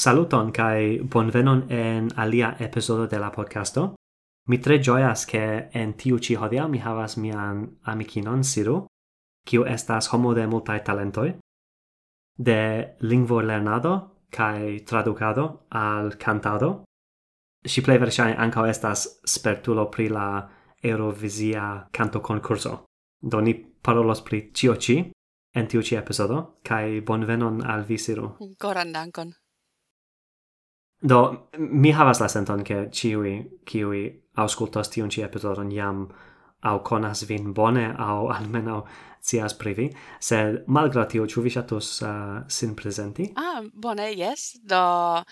Saluton kai bonvenon en alia episodo de la podcasto. Mi tre gioias che en tiu ci hodia mi havas mian amicinon Siru, kiu estas homo de multae talentoi, de lingvo lernado kai traducado al cantado. Si plei verŝajne ankaŭ estas spertulo pri la Eurovisia canto concurso. Do ni parolos pri cio ci en tiu ci episodo, kai bonvenon al vi, Siru. Goran dankon. Do, mi havas la senton che ciui, ciui auscultos tiun ci episodon jam au conas vin bone, au almeno cias privi, sed malgra tio, ciu vi shatus uh, sin presenti? Ah, bone, yes, do...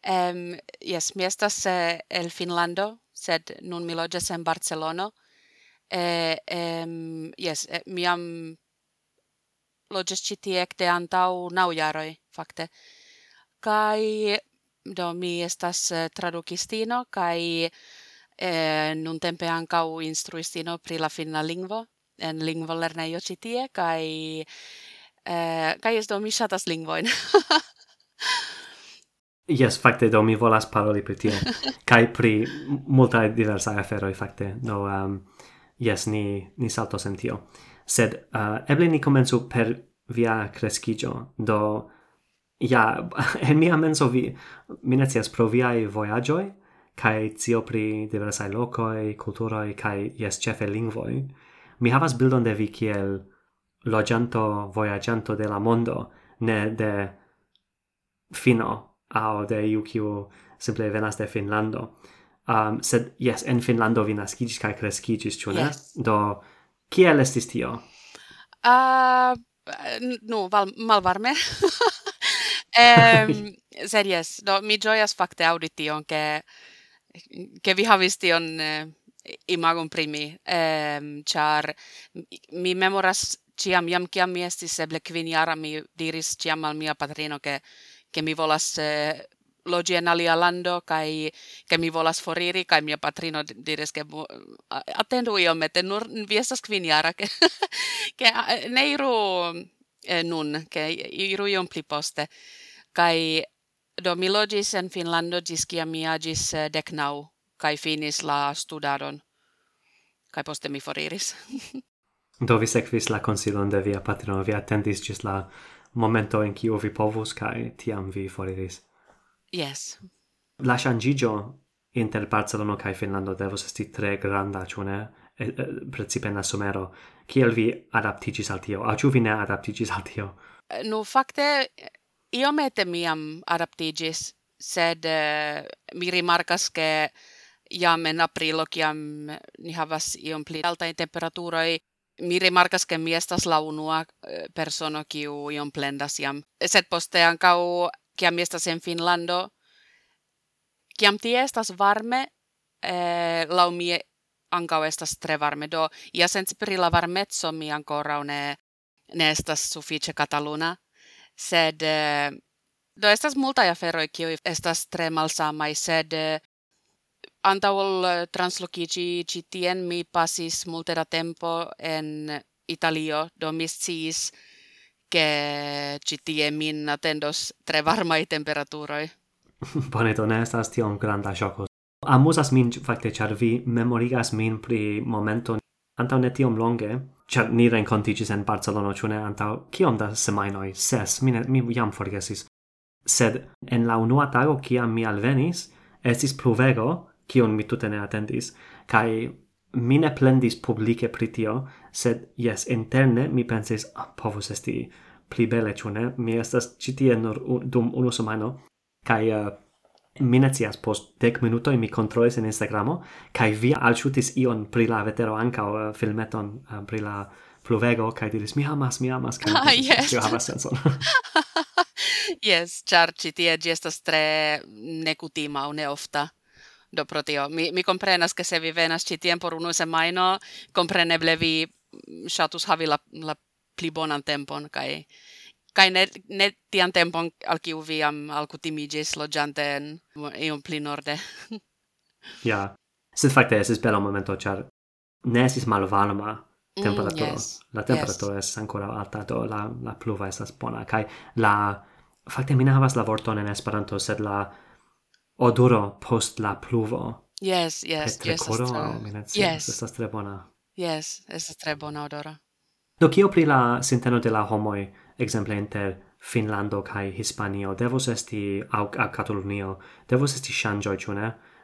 Um, yes, mi estas uh, el Finlando, sed nun mi loges en Barcelono. Eh, um, yes, eh, mi am loges citi ecte antau nau jaroi, fakte. Kai... Do mi estas eh, tradukistino kai eh, nuntempe ankaŭ instruistino pri la finna lingvo en lingvolernejo ĉi tie kaj eh, kaj jes do mi ŝatas lingvojn. Yes, fakte do mi volas paroli pri tio kai pri multaj diversaj aferoj fakte. Do ehm, um, yes, ni ni saltos en tio. Sed uh, eble ni komencu per via kreskigio. Do Ja, en mia menso vi minacias pro viai voyagioi, kai cio pri diversai lokoi culturoi, kai yes chefe lingvoi. Mi havas bildon de vi kiel lojanto voyagianto de la mondo, ne de fino, au de iu kiu simple venas de Finlando. Um, sed, yes, en Finlando vi nascigis kai crescigis, ĉu ne? Yes. Do, kiel estis tio? Ah, uh, no, val, malvarme. Ehm, series, do mi gioias fakte audition che che vi havis tion eh, imagon primi, ehm, char mi memoras ciam jam ciam mi estis eble quiniara mi diris ciam al mia patrino che che mi volas eh, logi en alia lando kai che mi volas foriri kai mia patrino diris che attendu io mette nur viestas quiniara che che ne iru eh, nun che iru iom pli poste Kai do mi logis en Finlando gis kia mi agis eh, dec kai finis la studadon. Kai poste mi foriris. do vi sekvis la konsilon de via patrino, vi attendis gis la momento en kiu vi povus, kai tiam vi foriris. Yes. La shangigio inter Barcelona kai Finlando devos esti tre granda, ĉu ne? E, e, Precipe en la somero. Kiel vi adaptigis al tio? Aŭ ĉu vi ne adaptigis al tio? Nu, fakte, io mette miam adaptigis sed uh, mi rimarkas ke jam en aprilo kiam ni havas iom pli alta temperaturoi mi rimarkas ke mi estas la unua eh, persono kiu iom plendas jam. Sed poste ankau kiam mi en Finlando kiam tie varme eh, lau mi estas tre varme. Do ja sens pri la varmezzo mi ancora ne ne estas sufiĉe kataluna sed eh, do estas multa aferoj kiu estas tre malsamaj sed eh, antaŭ ol eh, translokiĝi ĉi tien mi pasis multe da tempo en Italio do mi sciis ke ĉi tie min atendos tre varmaj temperaturoj Bone, do ne estas tiom granda ŝoko. Amusas min, fakte, ĉar vi memorigas min pri momento antaŭ ne tiom longe, cer ni rencontigis en Barcelona, ciune, ne antaŭ kiom da semainoi? Ses, mi, ne, mi jam forgesis. Sed en la unua tago, kiam mi alvenis, estis pluvego, kion mi tute ne atendis, kai mi ne plendis publice pritio, sed yes, interne mi pensis, ah, povus esti pli bele, ciune. Mi estas citie nur un, dum unu semaino, kaj uh, mi post dec minutoi mi controlis in Instagramo kaj vi alciutis ion pri la vetero anca uh, eh, filmeton uh, pri la pluvego kaj diris mi amas mi amas kaj ah, yes. tio havas senson Yes, char ci tie gi estas tre necutima o neofta do pro tio mi mi comprenas che se vi venas ĉi tien por unu semaino, compreneble vi mm, shatus havi la, la pli bonan tempon kai kai ne, ne tian tempon al kiu viam al kutimigis loĝanten iom pli norde. ja. Sed fakte esis bella momento, char ne esis malvarma temperatura. Mm, yes. La temperatura yes. es ancora alta, do la, la pluva esas bona. Kai la... Fakte mi ne havas la vorton en Esperanto, sed la odoro post la pluvo. Yes, yes, Petrecoro, yes. Estas mi yes. estas tre bona. Yes, estas tre bona odoro. Do kio pri la sinteno de la homoi exemple inter Finlando kai Hispanio devos esti au, au Catalunio devos esti shangioi ĉu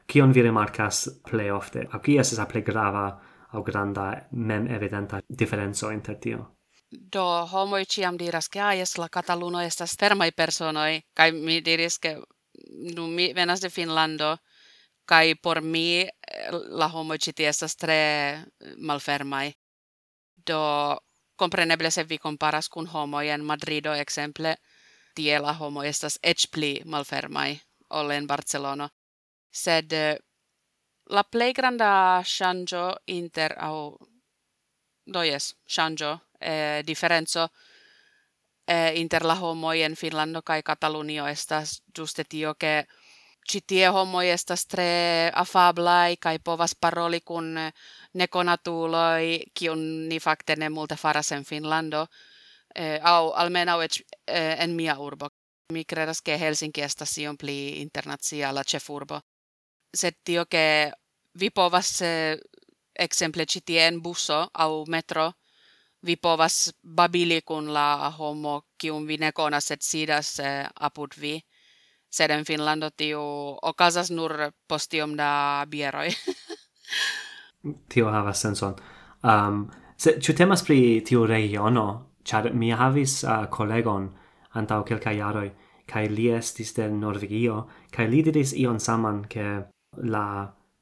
kion vi remarcas plej ofte? Aŭ kia estas la plej grava au granda mem evidenta differenzo inter tio? Do homoj ciam diras ke ah, la Cataluno estas fermai personoi kai mi diris ke nu mi venas de Finlando kai por mi eh, la homoj ĉi tie estas tre eh, malfermai do Compreneble se vi comparas kun homoj en Madrido exemple, tie la homo estas ec pli malfermai ol en Barcelono. Sed eh, la plei granda shangio inter au do yes, shangio eh, differenzo eh, inter la homoj en Finlando kai Katalunio estas juste tio ke ci tie homoi estas tre afablai kai povas paroli kun eh, nekonatuloi kiun ni fakte ne multe faras en Finlando eh, au almeno et, eh, en mia urbo. Mi credas ke Helsinki estas iom pli internaciala ĉefurbo. Sed tio ke vi povas eh, busso au metro vi povas babili kun la homo kiun vi ne konas et sidas eh, apud vi. Sed en Finlando okazas nur postiom da bieroi. tio havas senson. Um, se, ĉu temas pri tiu regiono, char mi havis uh, kolegon antau kelkaj jaroj, kaj li estis del Norvegio, kai li diris ion saman, ke la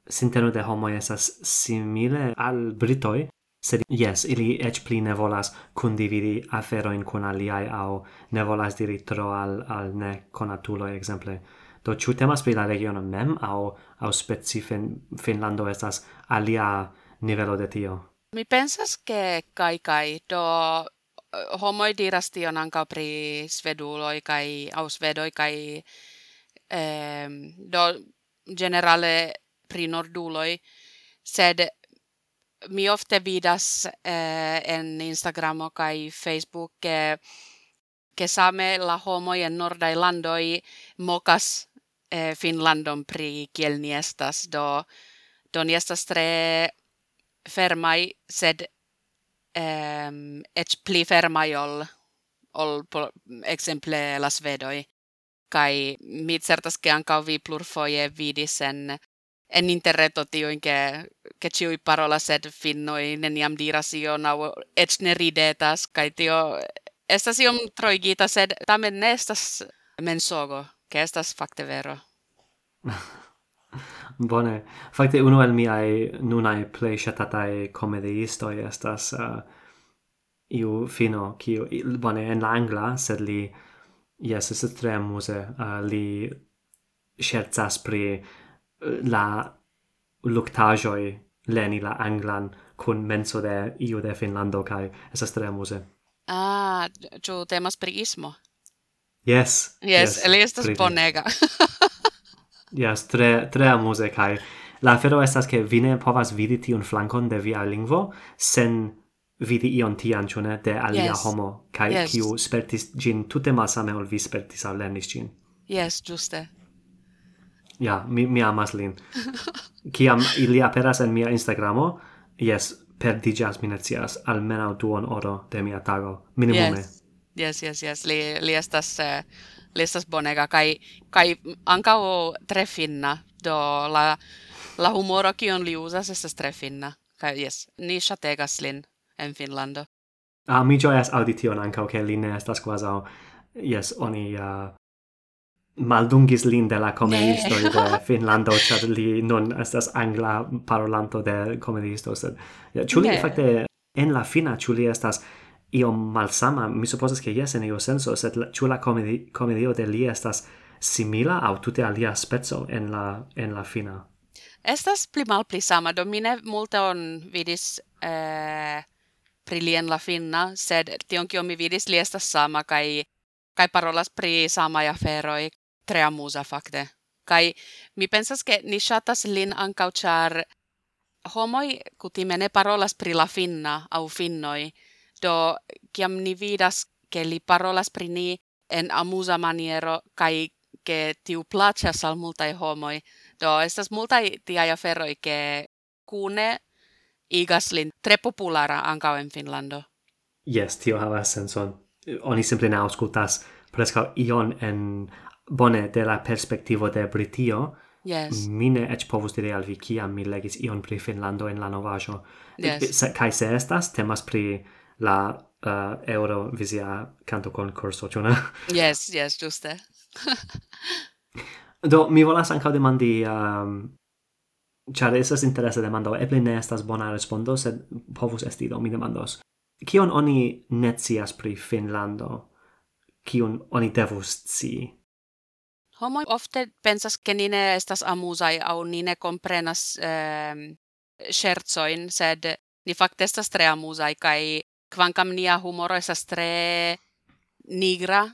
sinteno de homo esas simile al Britoi, sed yes, ili ec pli ne volas condividi aferoin con aliai au ne volas diri tro al, al ne conatuloi, exemple. Do, ciu temas pri la regiono mem, au, au speci fin, Finlando estas alia nivelo de tio. Mi pensas ke kai kai do eh, homoi diras tion ankaŭ pri sveduloi kai aŭ svedoj kaj eh, do generale pri norduloi sed mi ofte vidas eh, en Instagramo kai Facebook ke ke same la homoj en nordaj mokas eh, Finlandon pri kiel ni estas do do ni estas tre fermai, sed ehm, et pli fermai ol, ol por, exemple la svedoi. Kai mi certas ke anca vi plurfoje vidis en, en interreto tiuin che, che ciui parola sed finnoi neniam diras io au et ne ridetas, kai tio estas iom troigita, sed tamen ne estas mensogo, che estas fakte vero. Bone. Fakte uno el miai nunai plej shatatai komediistoj estas uh, iu fino kiu bone en la angla, sed li yes, estas tre amuse, Uh, li scherzas pri uh, la luctajoi leni la anglan kun menso de iu de Finlando kai esas tre amuse. Ah, ĉu temas pri ismo? Yes. Yes, yes eli estas bonega. Yes, tre tre amuse kai la afero estas ke vi ne povas vidi tiun flankon de via lingvo sen vidi ion tian ĉu de alia yes. homo kai yes. kiu spertis gin tute malsame ol vi spertis al lernis gin. Yes, giuste. Ja, mi mi amas lin. Ciam ili aperas en mia Instagramo, yes, perdiĝas mi ne almeno duon oro de mia tago minimume. Yes. Yes, yes, yes. Li, li estas uh, estas bonega kai kai ankaŭ tre finna. Do la la humoro kion li uzas estas tre finna. Kai yes ni shategas lin en Finlando Ah, mi ĝojas aŭdi anka, ke li ne estas quasi yes oni uh, maldungis lin de la komedisto de Finlando char li non estas angla parolanto de komedisto sed chuli li fakte en la fina chuli estas io malsama, mi supposas che yes, in io senso, sed la, ciù la comedi, comedio de li estas simila au tute alia spezzo en la, en la fina? Estas pli mal pli sama, domine multe on vidis eh, pri lien la finna, sed tion kio mi vidis li estas sama, kai, kai parolas pri sama ja feroi tre amusa fakte. Kai mi pensas ke ni shatas lin ancau char homoi kutime ne parolas pri la finna au finnoi, do kiam ni vidas ke li parolas pri ni en amusa maniero kai ke tiu placas al multai homoi do estas multai tia ja ferroi ke kune igas lin tre populara ankaŭ en Finlando Yes, tio havas senson. Oni simple ne aŭskultas preskaŭ ion en bone de la perspektivo de Britio. Yes. Mi ne ec povus dire al vi kiam mi legis ion pri Finlando en la novajo. Yes. Kai se estas temas pri la uh, Eurovisia canto concorso, ĉu? Yes, yes, ĝuste. Do, mi volas ankaŭ demandi um, Char esas interesse demando, eble ne estas bona respondo, sed povus esti do mi demandos. Kion oni necias pri Finlando? Kion oni devus sci? Homo ofte pensas, ke nine estas amusai au nine ne komprenas eh, scherzoin, sed ni fakte estas tre amusai, kai Kvankam nia humoro estas tre nigra,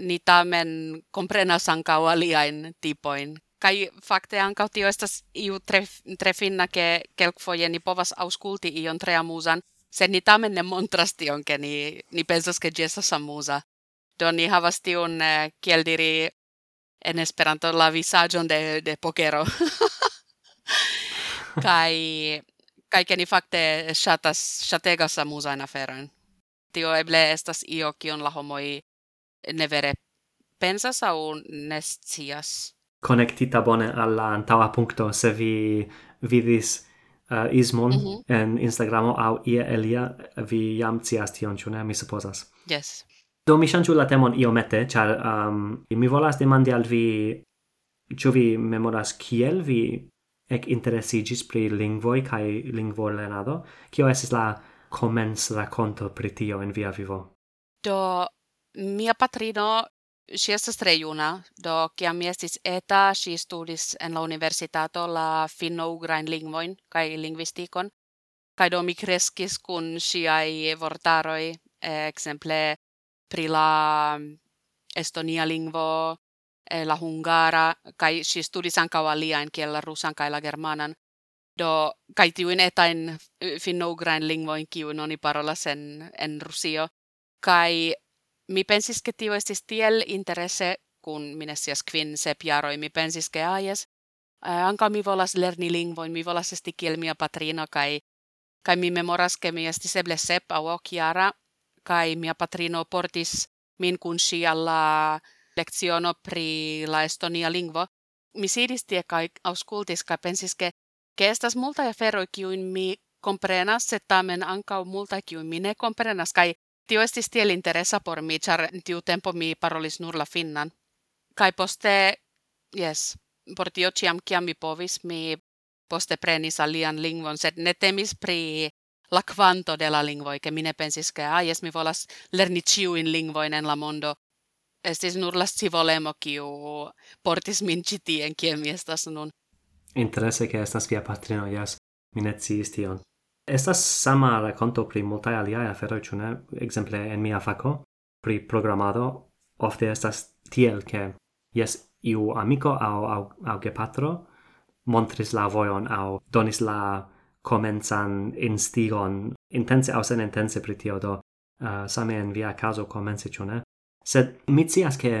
ni tamen comprenas ancau aliaen tipoin. Kai fakte ancau tio estas iu tre, tre finna, ke kelkfoje ni povas auskulti ion tre amusan, sed ni tamen ne montras tion, ke ni, ni pensas, ke gi amusa. Do ni havas tiun, eh, kiel diri, en Esperanto la visagion de, de pokero. kai kaikeni fakte ŝatas ŝategas amuzajn aferojn. Tio eble estas io kion la homoj ne vere pensas au ne scias. Bone alla antaua puncto, se vi vidis uh, Ismon mm -hmm. en Instagramo au ie elia vi jam cias tion, ciune. Mi supposas. Yes. Do mi ŝanĝu la temon iomete, char um, mi volas demandi al vi ciu vi memoras kiel vi ec interesigis pri lingvoi cae lingvo lernado, cio esis la comens raconto pri tio en via vivo? Do, mia patrino, si estes tre juna, do ciam mi estis eta, si studis en la universitato la finno-ugrain lingvoin, cae lingvistikon, cae do mi crescis cun siai vortaroi, exemple, pri la estonia lingvo, Eh, la hungara, kai siis studisan kauan liian kielellä rusan kailla germanan. Do kai tiuin etain eh, finno-ugrain lingvoin kiuin oni parola sen en rusio. Kai mi pensiske tiuestis tiel interesse, kun minnes sias kvin se piaroi mi pensiske ajes. Eh, anka mi volas lerni lingvoin, mi volas esti kielmia patrina kai kai mi memoraske mi esti seble sep au okiara, kai mia patrino portis min kun sialla lekziono pri la estonia lingvo, mi sidis tie kai auskultis, kai pensis che che estas multa aferoi kiuin mi comprenas, se tamen anka multa kiuin mi ne comprenas, kai tio estis tiel interesa por mi, char tiu tempo mi parolis nur la finnan. Kai poste, yes, por tio ciam ciam mi povis, mi poste prenis alian lingvon, sed ne temis pri la quanto de la lingvoi, ke mine pensis, ke ah, yes, mi volas lerni ciuin lingvoin en la mondo. estis nur la scivolemo kiu portis min ĉi tien kie mi estas nun. Interesse, ke estas via patrino, jes, mi ne tion. Estas sama rakonto pri multae aliae aferoi, ĉu ne? En mia fako pri programado ofte estas tiel ke jes iu amiko au, au, au gepatro montris la voion au donis la comensan instigon intense au sen intense pri tio do uh, same en via caso comence ĉu ne Sed mi cias che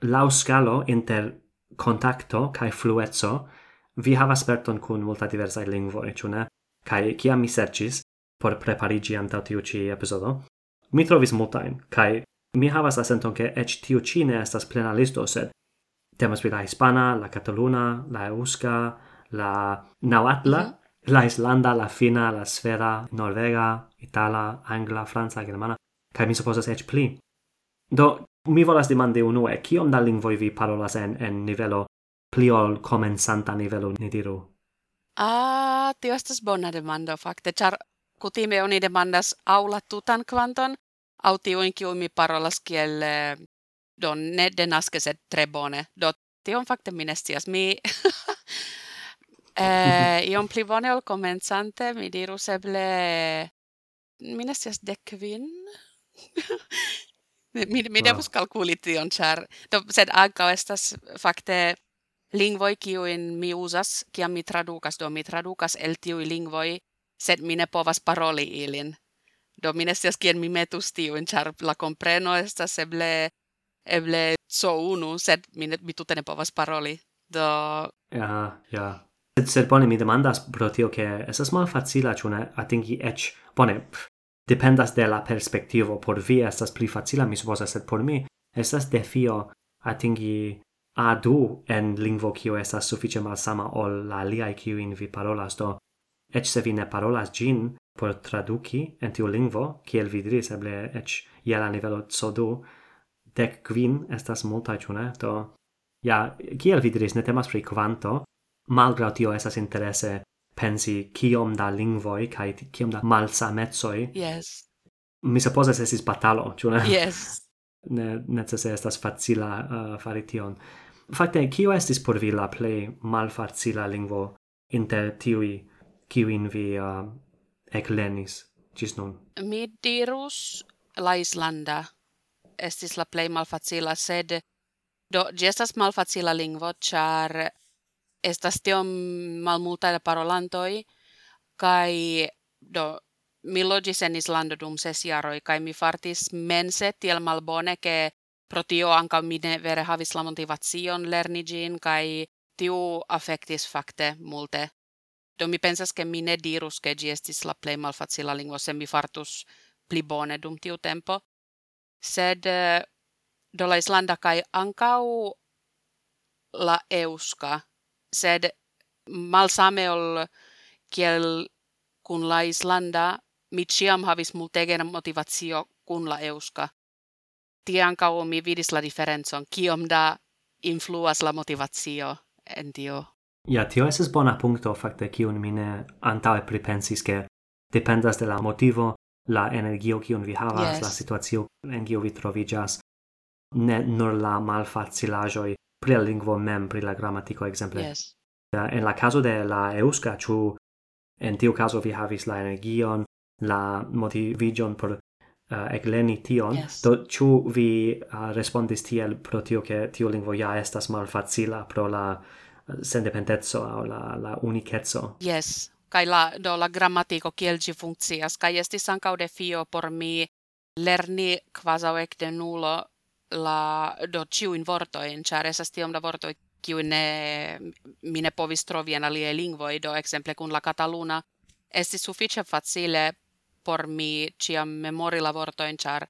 lau scalo inter contacto cae fluetso vi havas sperton cun multa diversae lingvoi, ciu ne? Cae ciam mi sercis por preparigi antau tiu ci episodo, mi trovis multain, kai mi havas la senton ke ec tiu ci ne estas plena listo, sed temas pri la hispana, la cataluna, la euska, la nahuatla mm -hmm. la islanda, la fina, la sfera, norvega, itala, angla, franca, germana, kai mi supposas ec pli. Do, mi volas demandi unue, kiom da lingvoi vi parolas en, en nivelo pli ol comensanta nivelo, ni diru? Ah, tio estas bona demando, fakte, char kutime oni demandas aula tutan kvanton, au tiuin kiu mi parolas kiel eh, do ne denaskeset tre bone. Do, tion fakte mi nestias. Mi... eh, iom pli bone ol comensante, mi dirus eble... Mi nestias dekvin. Mi, mi ah. devus calculi tion, char... Do, sed ancao estas fakte lingvoi kiuin mi usas, kiam mi tradukas, do mi tradukas el tiui lingvoi, sed mi ne povas paroli ilin. Do mi nestias kien mi metus tiuin, char la compreno estas eble eble so unu, sed mi, ne, mi tute ne povas paroli. Do... Ja, ja. Sed, sed bone, mi demandas pro tio, che esas mal facila, ciune atingi ec, bone, Dependas de la perspektivo. Por vi estas pli facila, mi supposas, sed por mi estas defio atingi A2 en lingvo kio estas sufiĉe malsama ol la aliaj kiujn vi parolas, do eĉ se vi ne parolas ĝin por traduki en tiu lingvo, kiel vi diris, eble eĉ je la nivelo C2, dek kvin estas multaj, ĉu ne? Do, ja, kiel vi diris, ne temas pri kvanto, malgraŭ tio estas interese pensi kiom da lingvoi kai kiom da malsamezoi. Yes. Mi supposas esis batalo, ĉu ne? Yes. Ne necese estas facila uh, fari tion. Fakte, kio estis por vi la plei malfacila lingvo inter tiui kiuin vi uh, eklernis cis nun? Mi dirus la islanda. Estis la plei malfacila, sed do gestas estas malfacila lingvo, char estas tiom malmulta de parolantoi, kai do, mi logis en Islanda dum ses jaroi, kai mi fartis mense tiel malbone, ke pro tio anca mi ne vere havis la motivacion lerni gin, kai tiu affectis fakte multe. Do mi pensas ke mi ne dirus ke gi estis la plei malfacila lingvo, se mi fartus pli bone dum tiu tempo. Sed do la Islanda kai ancau la euska, sed malsame ol kiel kun la Islanda, mi ciam havis multegen motivatio kun la euska. Tian kauo mi vidis la diferencon, kiom da influas la motivatio en tio. Ja, tio eses bona punto, fakte, kiun mine antaue pripensis, ke dependas de la motivo, la energio kiun vi havas, yes. la situacio en kiu vi troviĝas, ne nur la malfacilajoi pri la lingvo mem, pri la gramatiko ekzemple. Yes. Uh, en la caso de la euska, ĉu en tiu caso vi havis la energion, la motivigion por uh, egleni tion, yes. do ĉu vi uh, respondis tiel pro tio ke tiu lingvo ja estas malfacila pro la uh, sendependezzo o la, la unicezzo. Yes, kai la do la grammatiko kiel ĝi funkcias kai estis ankaŭ defio por mi lerni kvazaŭ ekde nulo la do ciuin vortoin, char esas tiom da vortoi kiu ne mine povis trovi en alie lingvoi, do exemple kun la cataluna, esti suffice facile por mi ciam memori la vortoin, char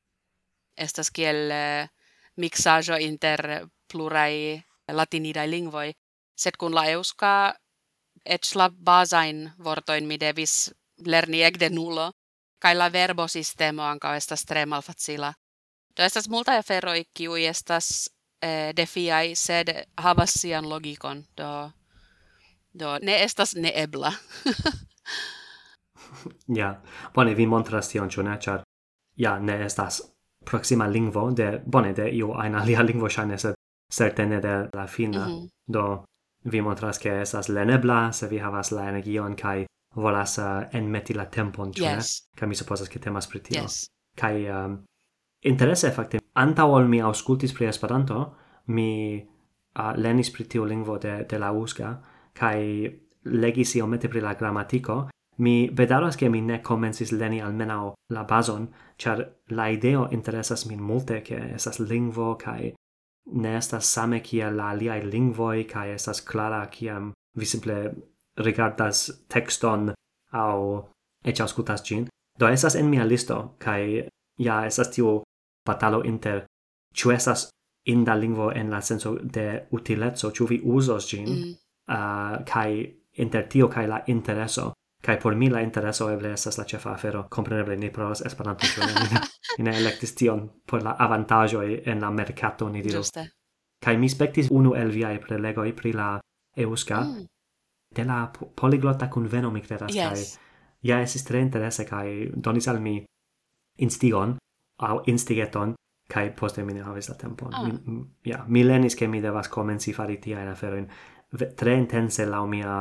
estas kiel eh, mixajo inter plurai latinidae lingvoi, sed kun la euska et la basain vortoin mi devis lerni ekde nulo, kai la verbosistemo anka estas tre malfacila. Do estas multa aferoi kiui estas eh, defiai, sed havas sian logikon, do, do ne estas neebla. ja, bone, vi montras tion, ĉu ne, ĉar ja, ne estas proxima lingvo de, bone, de iu aina alia lingvo ŝajne, sed certe ne de la fina. Mm -hmm. Do, vi montras ke estas lenebla, se vi havas la energion kaj volas uh, enmeti la tempon, ĉu yes. ne? Kaj mi supozas ke temas pri tio. Yes. Kaj um, Interesse fakte anta ol mi auscultis pri Esperanto, mi uh, lernis pri tiu lingvo de de la uska kai legis iomete pri la gramatiko. Mi vedaras ke mi ne komencis leni almenaŭ la bazon, ĉar la ideo interesas min multe ke esas lingvo kai ne estas same kiel la aliaj lingvoj kai estas klara kiam vi simple rigardas tekston au eĉ aŭskultas ĝin. Do esas en mia listo kai ja esas tiu batalo inter ĉu in inda lingvo en la senso de utilezzo, ciu vi usos gin, mm. uh, kai inter tio kai la intereso. kai por mi la intereso eble esas la cefa afero. compreneble ni provas esperanto, ciu ne? ni ne elektis tion por la avantaĝoj en la mercato, ni diru. Juste. Kai mi spectis unu el viai prelegoi pri la euska mm. de la poliglota conveno mi credas, Yes. kai ja esis tre interese kai donis al mi instigon au instigeton kai poste mi ne havis la tempon. Ah. Mi, ja, mi lenis ke mi devas komenci fari tiajn aferojn tre intense la mia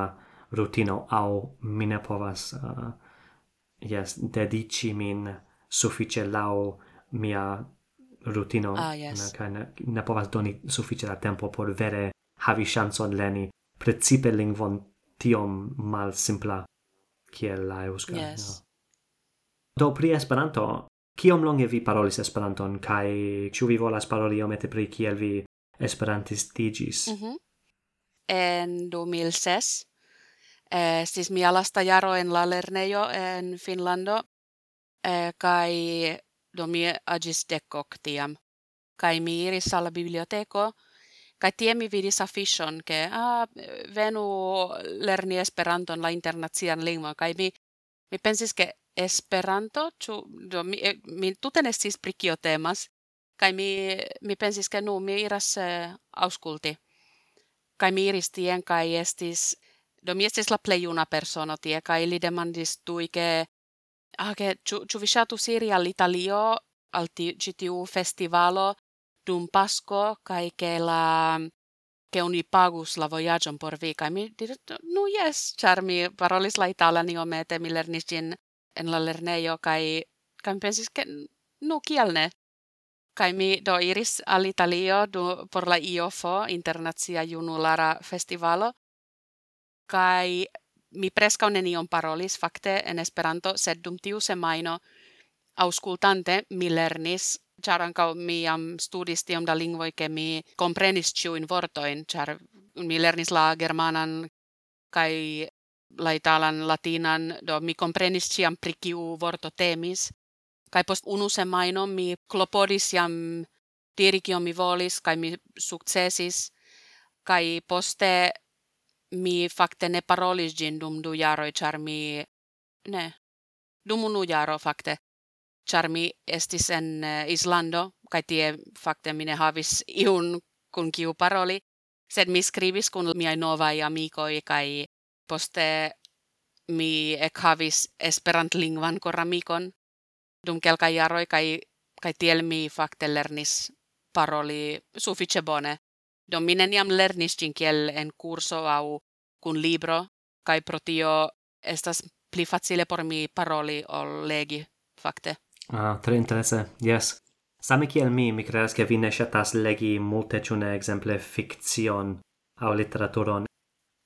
rutino au mi ne povas uh, yes, dedici min suffice laŭ mia rutino ah, yes. ne, ne, ne povas doni suffice la tempo por vere havi chanson leni principe lingvon tiom mal simpla kiel la euska Yes. Do pri Esperanto kiom longe vi parolis Esperanton kaj ĉu vi volas paroli iomete pri kiel vi Esperantistigis? Mm -hmm. En 2006 eh, siis mi alasta jaroen la lernejo en Finlando eh, kaj do mi agis dekok tiam kaj mi iris alla biblioteko kai tie mi vidis afishon ke ah, venu lerni Esperanton la internacian lingua. kai mi mi pensis ke Esperanto, ĉu do mi eh, mi tute ne sciis pri kio temas kaj mi mi pensis ke nu mi iras eh, aŭskulti. Kaj mi iris tien kaj estis do mi estis la plej juna persono tie kaj li demandis tuike ah ke ĉu ĉu vi ŝatus iri al Italio al ĉi tiu festivalo dum Pasko kaj ke la che oni pagus la voyagion por vi, kai mi diris, nu no, yes, mi parolis la italian iomete, mi lernis gin en la lernejo kai kai pensis ke nu kialne kai mi do iris al Italio do por la IOFO internazia junulara festivalo kai mi preskaŭ nenion parolis fakte en Esperanto sed dum tiu semaino auskultante mi lernis char ankaŭ mi am studis tiom da lingvoj ke mi komprenis ĉiujn vortojn ĉar mi lernis la germanan kaj la italan latinan do mi komprenis ĉiam pri kiu vorto temis. Kaj post unu semaino mi klopodis jam diri kion mi volis kaj mi sukcesis. Kaj poste mi fakte ne parolis gin dum du jaroj char mi ne dum unu jaro fakte char mi estis en uh, Islando kai tie fakte mine havis iun kun kiu paroli sed mi skribis kun miai novai amikoi kai Poste mi ekhavis esperantlingvan koramikon, dum kelka jaroi kaj kai tiel mi fakte lernis paroli suffice bone. Do minen jam lernis cin kiel en kurso au kun libro, kai protio estas pli facile por mi paroli ol legi, fakte. Ah, tre interesse, yes. Same kiel mi, mi credas che vi ne shatas legi multe, cune exemple, fikcion au literaturon.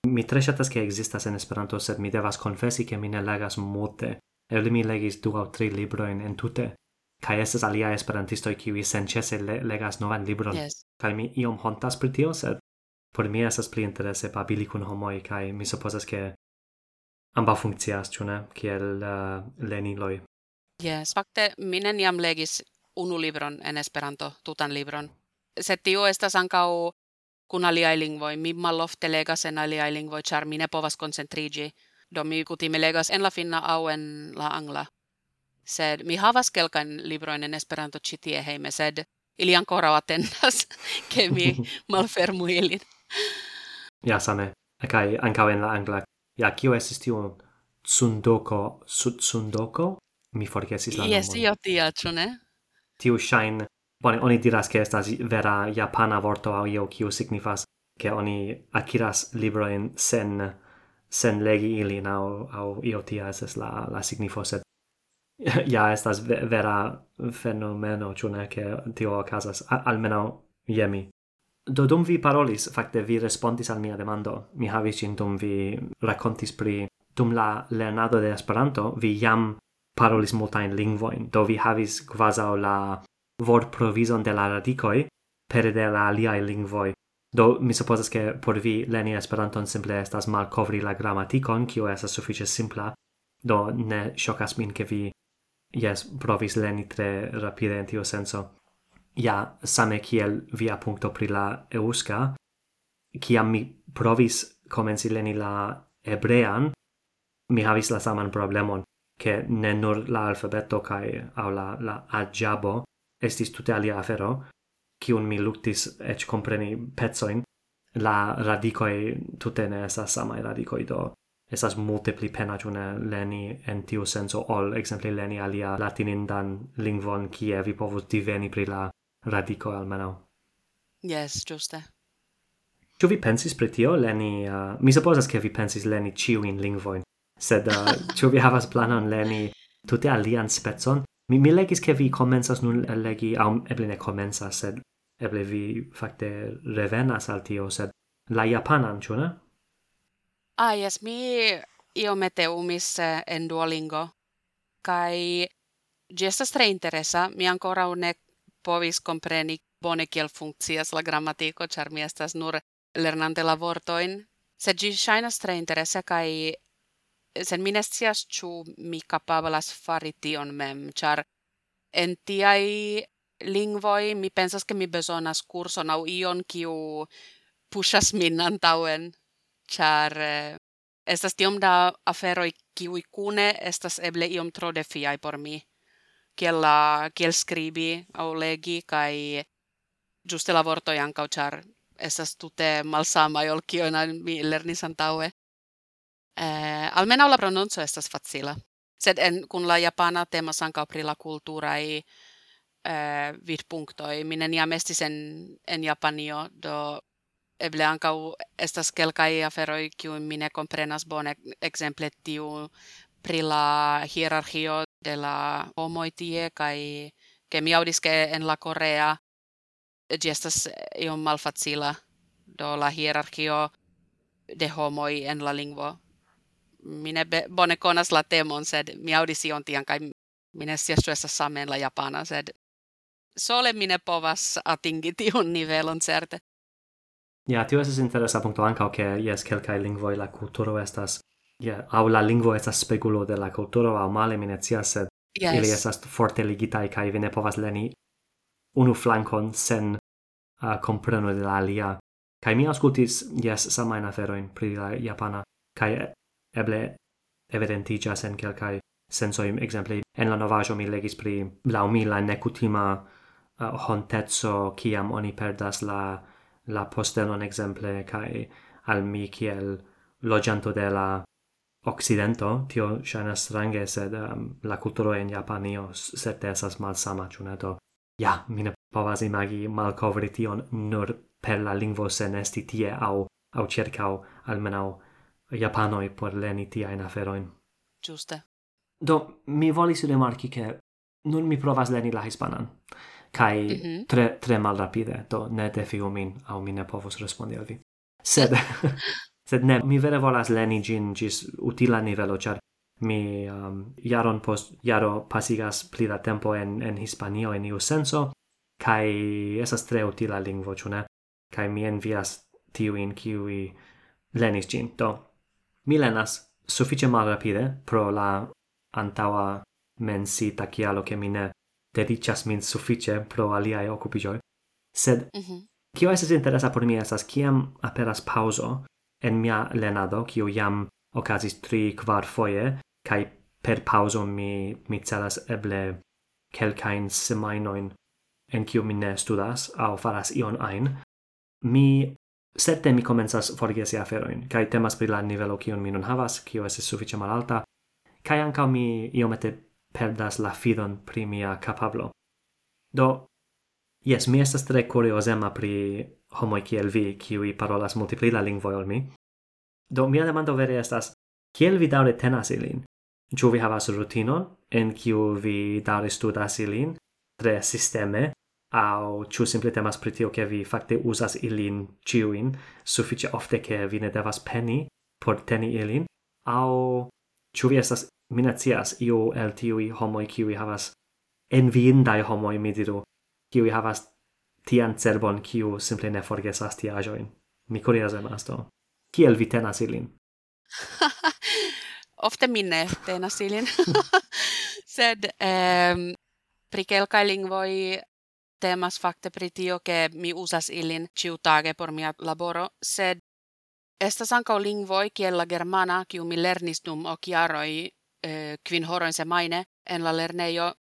Mi tre ŝatas ke ekzistas en Esperanto, sed mi devas konfesi ke mi ne legas multe. Eble mi legis du aŭ tri librojn entute. Kaj estas aliaj esperantistoj kiuj senĉese le legas novan libron. Yes. Kaj mi iom hontas pri tio, sed por mi estas pli interese babili kun homoj kaj mi supozas ke amba funkcias, ĉu ne, kiel uh, leniloj. Yes, fakte mi neniam legis unu libron en Esperanto, tutan libron. Se tio estas ankaŭ kun aliai lingvoi. Mi malofte legas en aliai lingvoi, char mi ne povas koncentrigi. Do mi kutime legas en la finna au en la angla. Sed mi havas kelkan libroin en Esperanto citie heime, sed ili ancora attendas, ke mi malfermu ilin. ja, same. Kai ancau en la angla. Ja, kio esis tion? Tsundoko, tsundoko? Mi forgesis la yes, nomon. Yes, io tia, ne? Tiu shine Bone, oni diras che estas vera japana vorto au io kiu signifas che oni akiras libroin sen sen legi ili au au io tia es la la signifo sed ja estas vera fenomeno ĉu ne tio okazas almeno je do dum vi parolis fakte vi respondis al mia demando. Mi havis in dum vi racontis pri dum la lernado de Esperanto vi jam parolis multain lingvoin do vi havis kvazaŭ la vortprovizon de la radicoi pere de la aliae lingvoi. Do, mi supposas che por vi leni Esperanton simple estas malcovri la grammaticon, kio estas suffice simpla, do ne shocas min che vi, yes, provis leni tre rapide in tio senso. Ja, same kiel via punto pri la euska, kiam mi provis comenzi leni la ebrean, mi havis la saman problemon, che ne nur la alfabeto kai au la, la adjabo, estis tute alia afero, kiun mi luctis ec compreni pezzoin, la radicoi tute ne esas samai radicoi do. esas multe pli pena cune leni en tiu senso ol, exempli, leni alia latinindan lingvon kie vi povus diveni pri la radico almeno. Yes, giuste. Ĉu vi pensis pri tio leni? Uh, mi supposas ke vi pensis leni ĉiujn lingvoin, sed uh, ĉu vi havas planon leni tute alian specon Mi, mi legis che vi comensas nun legi, au eble ne comensas, sed eble vi facte revenas al tio, sed la japanan, cio ne? Ah, yes, mi iomete umis eh, en Duolingo, kai gi estas tre interesa, mi ancora ne povis compreni bone kiel funkcias la gramatiko, char mi estas nur lernante la vortoin, sed gi shainas tre interesa kai sen mi ne scias mi kapablas fari tion mem, char en tiai lingvoi mi pensas ke mi bezonas kurson au ion kiu pushas min antauen, char eh, estas tiom da aferoi kiui kune estas eble iom tro defiai por mi. Kiel, la, kiel skribi au legi kai giuste la vortoi ancau, char estas tute malsama ol kion mi lernis antaue. Eh, almenau la pronuncio estas facila. Sed en kun la japana temas ancau pri la kulturai eh, vid punktoi. Minä niam estis en, en Japanio, do eble ancau estas kelkai aferoi kiu mine comprenas bone exemple tiu pri la hierarchio de la homoi tie kai ke mi audis ke en la Korea gi estas iom malfacila do la hierarchio de homoi en la lingvo mine be, bone konas la temon, sed mi audision tian kai mine siestuessa samen la japana, sed sole mine povas atingi tion nivelon certe. Ja, tio estas interesa punto ankaŭ che jes kelkai lingvoi la kulturo estas ja au la lingvo estas spegulo de la kulturo au male mi sed yes. ili estas forte ligitai, kai vi ne povas leni unu flankon sen uh, compreno de la alia. Kai mi auscultis, jes samain aferoin pri la japana kai eble evidentigas en kelkai sensoim, exemple, en la novajo mi legis pri laŭ mi la nekutima uh, honteco kiam oni perdas la la postelon exemple kai al mi kiel loĝanto de la occidento tio shana strange sed um, la culturo en Japanio certe esas malsama ĉu ne? Ja mi ne povas imagi malkovri tion nur per la lingvo sen esti tie au, au cercau, almenau, japanoi por leni tiaen aferoin. Giuste. Do, mi volis remarki che nun mi provas leni la hispanan, kai mm -hmm. tre, tre mal rapide, do ne defiu min, au mi ne povos respondi al vi. Sed, sed ne, mi vere volas leni gin gis utila nivelo, char mi um, jaron post jaro pasigas pli da tempo en, en Hispanio en iu senso, kai esas tre utila lingvo, ĉu? Kai mi envias tiujn kiuj lenis gin, do Mi lenas suffice malrapide pro la antaua mensita kialo ke mi ne dediĉas min suffice pro aliae occupigioi, Sed mm -hmm. kio estas interesa por mi esas kiam aperas pauso en mia lenado, kiu jam okazis tri kvar foie, kaj per pauso mi, mi celas eble kelkajn semainoin en kiu mi ne studas au faras ion ain, mi Certe mi comenzas forgesi aferoin, kai temas pri la nivelo kion mi nun havas, kio estas sufiĉe malalta, kai ancao mi iomete perdas la fidon pri mia capablo. Do, yes, mi estas tre curiosema pri homoj kiel vi, kiui parolas multipli la lingvoi ol mi. Do, mia demando vere estas, kiel vi daure tenas ilin? Ĉu vi havas rutinon en kiu vi daure studas ilin, tre sisteme, au ciu simple temas pri tio che vi fakte usas ilin ciuin suffice ofte che vi ne devas peni por teni ilin. Au ciu vi estas minacias io el tiui homoi kiui havas enviindai homoi mi diru kiui havas tian cerbon kiu simple ne forgesas tiajoin mi curias emas to. Kiel vi tenas ilin? Ofte minne tenas ilin. Sed um, pri kelkai lingvoi temas fakte pri tio ke mi usas ilin ciutage por mia laboro, sed estas ankaŭ lingvoi kiel la germana kiu mi lernis dum okjaroj eh, quin horoin se maine en la lerneio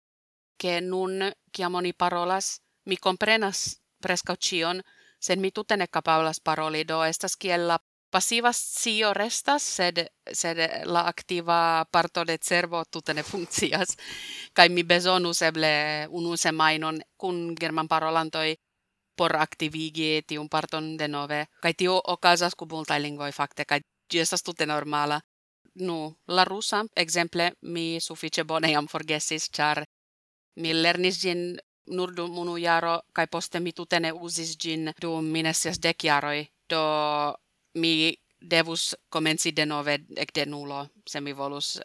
che nun chiamoni parolas mi comprenas presca cion sen mi tutte ne capablas paroli do estas kiel la passiva scio restas, sed, sed la activa parto de cervo tutte ne funkcias. Kaj mi besonus eble unu semainon kun german parolantoi por activigi tiun parton denove. Kaj tio okazas kun multaj lingvoj fakte, kaj ĝi estas tute normala. Nu, la rusa, exemple, mi suffice bone jam forgesis, char mi lernis gin nur dum unu jaro, kaj poste mi tutene usis uzis dum minesias dec jaroi. Do mi devus comenci de nove ec de nulo, se mi volus.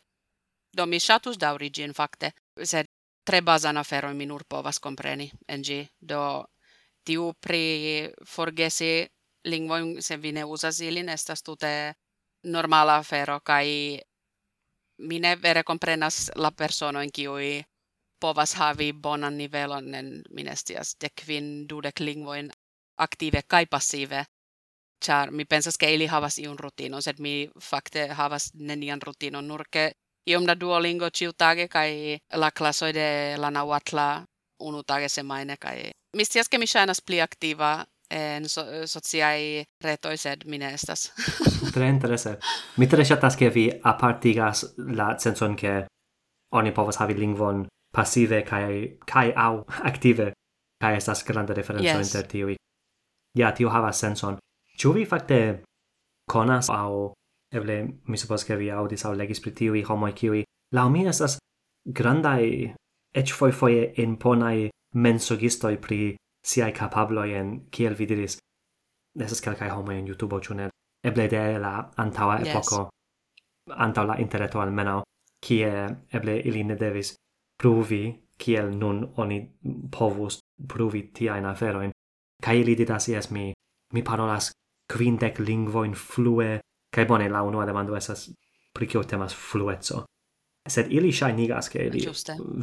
Do mi shatus dauri gin, fakte, sed tre bazan afero mi nur povas compreni en gi do tiu pri forgesi lingvon se vi ne usas ilin estas tute normala afero kai mi ne vere comprenas la persona in kiui povas havi bonan nivelon en minestias de quin dudek lingvoin aktive kai passive Char mi pensas ke ili havas iun rutinon, sed mi fakte havas nenian rutinon, nur ke iom da Duolingo ciutage kai la clasoi de la nauatla unu tage semaine kai mi scias ke mi shainas pli aktiva en so, sociai retoi sed mine estas. Tre interese. Mi tre shatas ke vi apartigas la senson ke oni povas havi lingvon passive kai kai au aktive kai estas granda diferenco yes. inter tiui ja tio havas senson. Ĉu vi fakte konas au eble mi supos ke vi audis au legis pri tiui homoi kiui laŭ mi estas foi eĉ in ponai mensogistoi pri siai capabloi en kiel vi diris estas kelkaj homoj en YouTube o ne? Eble de la antaua epoko epoco antau la interneto almeno kie eble ili ne devis pruvi kiel nun oni povus pruvi tiajn aferoin kai ili diras jes mi mi parolas quindec lingvoin flue, kai bone la unua demando esas pri kio temas flueco. Sed ili shainigas ke ili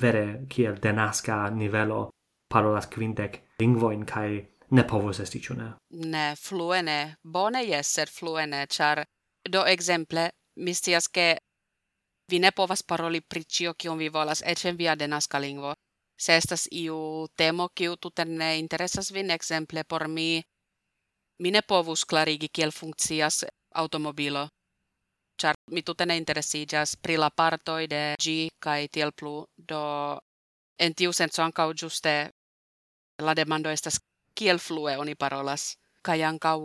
vere kiel denasca nivelo parolas quindec lingvoin kai ne povos esti, ĉu ne? Ne. Bone jes, sed fluene char do ekzemple mi scias ke vi ne povas paroli pri ĉio kion vi volas, eĉ en via denaska lingvo. Se estas iu temo kiu tute ne interesas vin, ekzemple por mi Mi ne povus clarigi kiel funkcias automobilo, char mi tute ne interesigas pri la partoi de G kai tiel plu, do en tiu senso ankaŭ giuste la demando estas kiel flue oni parolas, kai ankaŭ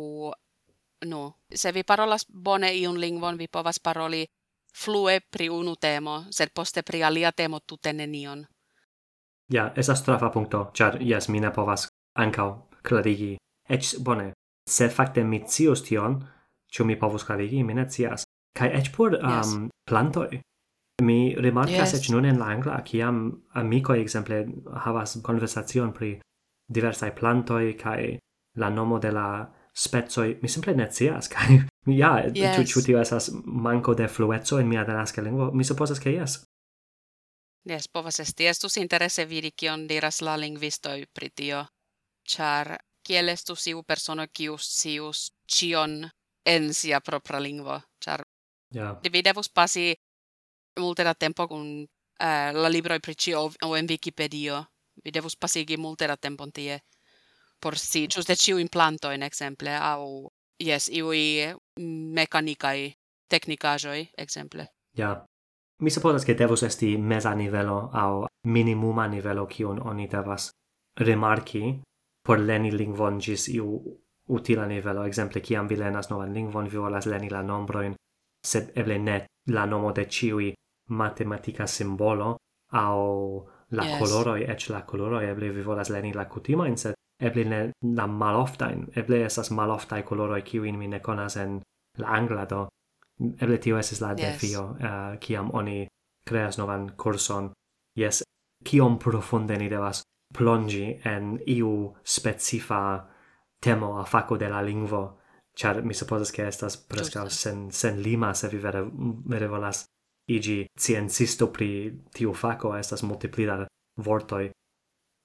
no, se vi parolas bone iun lingvon, vi povas paroli flue pri unu temo, sed poste pri alia temo tute nenion. Ja, yeah, esas trafa punkto, char, yes, mi ne povas ankaŭ clarigi, ec bone, se fakte mi scius tion, ĉu mi povus klarigi, mi ne scias. Kaj eĉ por um, plantoj. Mi rimarkas yes. eĉ nun en la angla, kiam amikoj ekzemple havas konversacion pri diversai plantoi kai la nomo de la spezoi, mi simple ne cias, kaj ja, yes. tu ĉu tio esas manco de fluetzo en mia denasca lingua, Mi supposas ke yes. Yes, povas esti estus interesse vidi kion diras la lingvistoj pritio, char kiel estus iu persono kius sius cion en sia propra lingvo, char yeah. vi devus pasi multe da tempo kun uh, la libroi pri cio o en Wikipedia, Vi devus pasigi multe da tempon tie por si, giuste ciu implantoin exemple, au yes, iui mecanicae technicajoi exemple. Ja. Yeah. Mi supposas che devus esti mesa nivelo au minimuma nivelo kiun oni devas remarki por leni lingvon gis iu utila nivelo. Exemple, kiam vi lenas novan lingvon, vi volas leni la nombroin, sed eble ne la nomo de ciui matematica simbolo au la yes. coloroi, ec la coloroi, eble vi volas leni la cutima, sed eble ne la maloftain, eble esas maloftai coloroi kiuin mi ne conas en la angla, do eble tio esis la yes. defio, uh, eh, kiam oni creas novan curson. Yes, kiom profunde ni devas plongi en iu specifa temo a faco de la lingvo, char mi supposas che estas prescal sen, sen lima se vi vere, vere volas igi ciencisto pri tiu faco estas multiplida vortoi.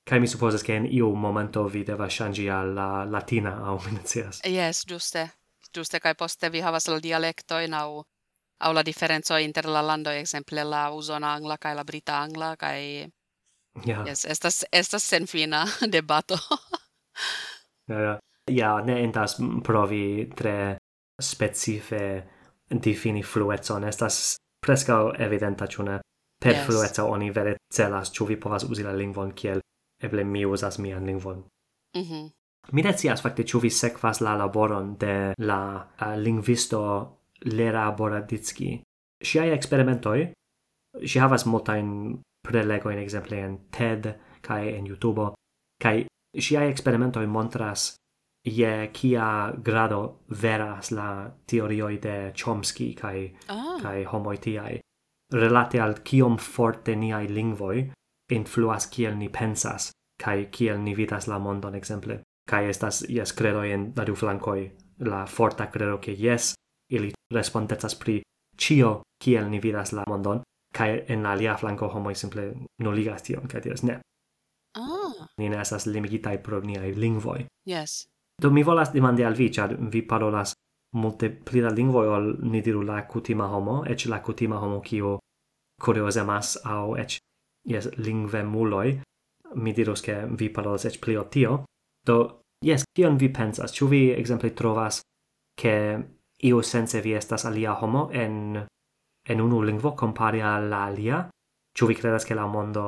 Kai mi supposas che in iu momento vi deva shangi al la latina au minicias. Yes, giuste. Giuste, kai poste vi havas la dialectoin au au la differenzo inter la lando exemple la usona angla kai la brita angla kai Ja. Yes, estas estas senfina debato. ja, ja. Ja, ne entas provi tre specife difini fluetson. Estas prescau evidenta, ĉu? Per yes. flueco oni vere celas, ĉu vi povas uzi la lingvon kiel eble mi uzas mian lingvon. Mm -hmm. Mi decias, fakte ĉu vi sekvas la laboron de la uh, lingvisto Lera Boraditski. Ŝiaj experimentoi, si havas multain prelegoin exemple en TED kai en YouTube kai ŝiaj eksperimentoj montras je kia grado veras la teorio de Chomsky kai ah. kai homoj tiai. Relate al kiom forte niaj lingvoi influas kiel ni pensas kai kiel ni vidas la mondon exemple. Kai estas jes credo en la du flankoj la forta credo ke jes ili respondecas pri cio kiel ni vidas la mondon kai en alia flanco homo simple noligas tion kai diras ne. Ah. Ni ne estas limigitaj pro niaj lingvoj. Yes. Do mi volas demandi al vi ĉar vi parolas multe pli da lingvoj ol ni diru la kutima homo eĉ la kutima homo kio kuriozemas aŭ eĉ lingve muloi mi dirus ke vi parolas eĉ pli ol tio. Do yes kion vi pensas? Ĉu vi ekzemple trovas ke io sense vi estas alia homo en en unu lingvo compare alla alia, Ĉu vi credas ke la mondo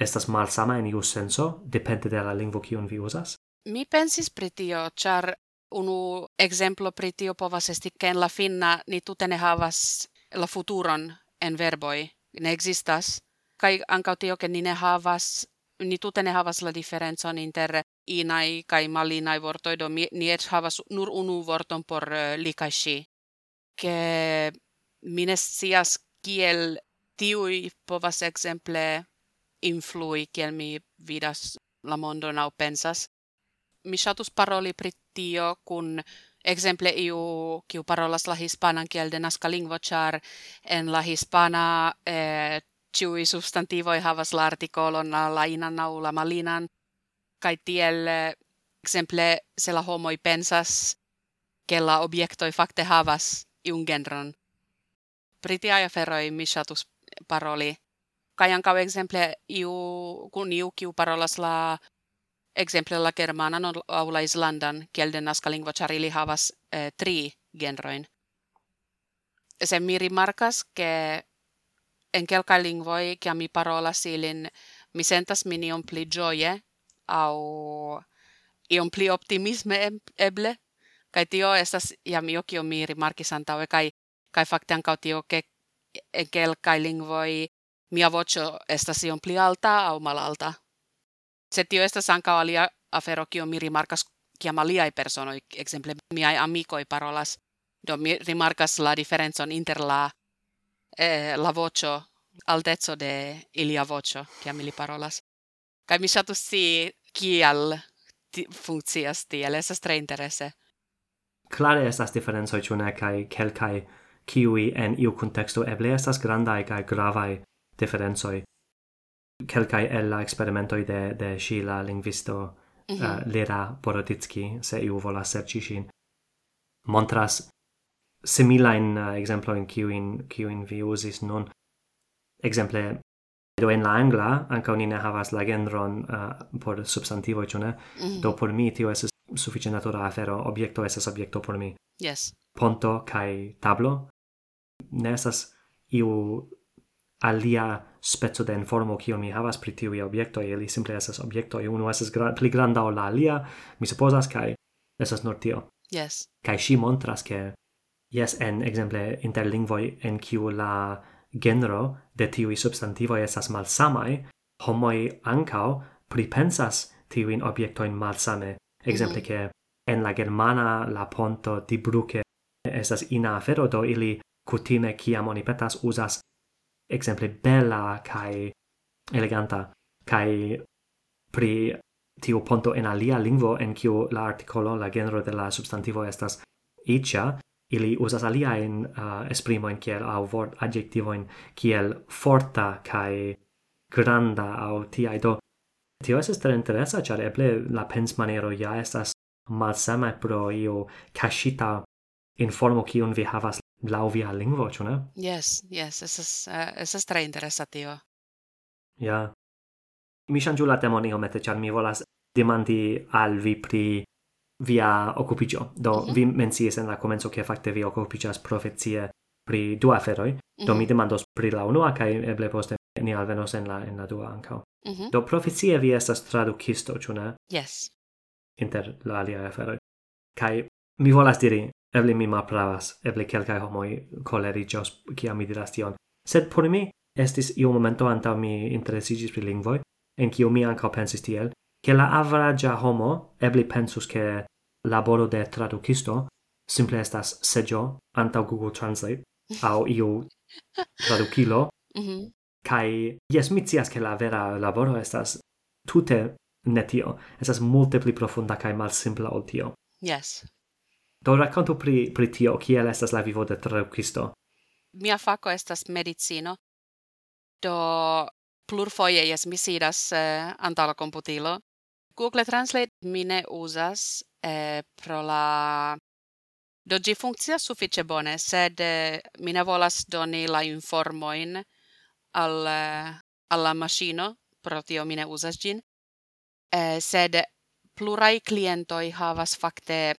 estas malsama en iu senso, depende de la lingvo kiun vi uzas? Mi pensis pri tio, ĉar unu exemplo pri tio povas esti ke en la finna ni tute ne havas la futuron en verboi. ne existas. Kai ankaŭ tio ke ni ne havas ni tute ne havas la diferencon inter inai kai malinai vortoj do ni et havas nur unu vorton por uh, li kaj ŝi ke mines sias kiel tiui povas exemple influi kiel mi vidas la mondo nau pensas mi shatus paroli pri tio kun exemple iu kiu parolas la hispanan kiel de naska lingvo char en la hispana eh, substantivoi havas la artikolon la inan nau la malinan kai tiel exemple se la homoi pensas ke la objektoi fakte havas iun genron. Priti aja feroi mishatus paroli. Kai anka exemple iu kun iu kiu parolas la exemple la germanan au la islandan kielden naska lingua charili havas eh, tri genroin. Se mi rimarkas ke en kelka lingvoi kia mi parolas ilin mi sentas mini on pli gioie au ion pli optimisme eble kai tio estas ja mi okio mi rimarkis antau kai kai fakte ankaŭ tio ke en kelkaj lingvoj mia voĉo estas iom pli alta aŭ malalta. Se tio estas ankaŭ alia afero kio mi rimarkas kiam aliaj personoj, ekzemple miaj amikoj parolas, do mi rimarkas la diferencon inter la eh, la voĉo altezzo de ilia voĉo kiam ili parolas. kai mi ŝatus si kial ti funkcias tiel, estas tre interese. Klare estas diferencoj, ĉu ne, kaj kelkaj kiui en iu contexto eble estas grandai kai gravai differenzoi. Quelcae el la experimentoi de, de Sheila, lingvisto eh, mm -hmm. uh, Lira Boroditsky, se iu volas serci shin, montras similain eh, uh, exemploin kiuin, kiuin vi usis nun. Exemple, do en la angla, anca oni ne havas la genron uh, por substantivo, ĉu ne? Mm -hmm. Do por mi tio estas sufiĉe natura afero, objekto estas objekto por mi. Yes. Ponto kaj tablo ne estas iu alia spezzo de informo kio mi havas pri tiuj e ili simple estas e unu estas gra pli granda ol la alia mi supozas kaj estas nur tio. Yes. Kaj ŝi montras ke yes en ekzemple interlingvoj en kiu la genro de tiuj substantivoj esas malsamai homoi ankaŭ pripensas tiujn objektojn malsame. Ekzemple mm -hmm. ke en la germana la ponto di bruke esas ina afero do ili cutime ciam oni petas usas exemple bella kai eleganta kai pri tiu ponto en alia lingvo en kiu la artikolo la genro de la substantivo estas icha ili uzas alia in uh, esprimo in kiel au vort adjektivo in kiel forta kai granda au ti do tio estas tre interesa char eble la pens maniero ja estas malsama pro io kaŝita informo kiun vi havas lau via lingvo, ĉu ne? Yes, yes, es uh, eh, es tre interesa tio. Ja. Mi ŝanĝu la temon iomete, ĉar mi volas demandi al vi pri via occupicio. Do, mm -hmm. vi mencies en la comenzo che facte vi occupicias profezie pri dua aferoi. Mm -hmm. Do, mhm. mi demandos pri la unua, cae eble poste ni alvenos en la, en la dua ancao. Mm -hmm. Do, profezie vi estas traducisto, ciu ne? Yes. Inter la alia aferoi. Cae Mi volas diri, eble mi malpravas, eble kelkaj homoj koleriĝos kiam mi diras tion. Sed por mi estis iu momento antaŭ mi interesiĝis pri lingvoj, en kiu mi ankaŭ pensis tiel, ke la avraja homo eble pensus ke laboro de tradukisto simple estas seĝo antaŭ Google Translate au iu tradukilo. mm -hmm. Kai yes mi scias ke la vera laboro estas tute ne tio, estas multe pli profunda kaj malsimpla ol tio. Yes. Do racconto pri, pri tio, kiel estas la vivo de tradukisto. Mia faco estas medicino, do plurfoie jes mi sidas eh, antala computilo. Google Translate mine usas eh, pro la... Do gi funkcias suffice bone, sed eh, mi ne volas doni la informoin al, eh, alla maschino, pro tio mi ne usas gin. Eh, sed plurai clientoi havas fakte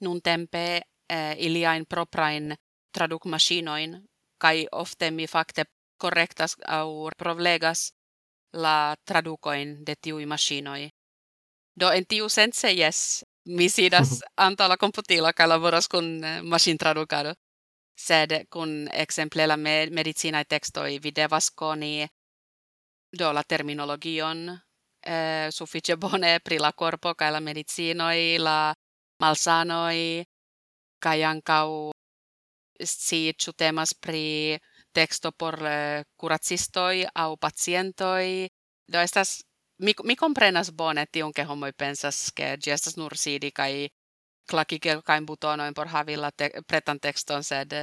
nun tempe eh, iliain proprain traduc machinoin, kai ofte mi fakte correctas au provlegas la traducoin de tiui machinoi. Do en tiu sense, yes, mi sidas anta la computila kai laboras kun eh, machine traducado. Sed kun exemple la me medicinae textoi videvas coni do la terminologion eh, suffice bone pri la corpo kai la medicinoi, la malsanoi kaj ankaŭ si chu temas pri texto por kuracistoj au pacientoi Do estas mi, mi komprenas bone tion, ke homoi pensas, ke gi estas nur sidi kai klaki kelkajn butonoin por havi la te pretan tekston, sed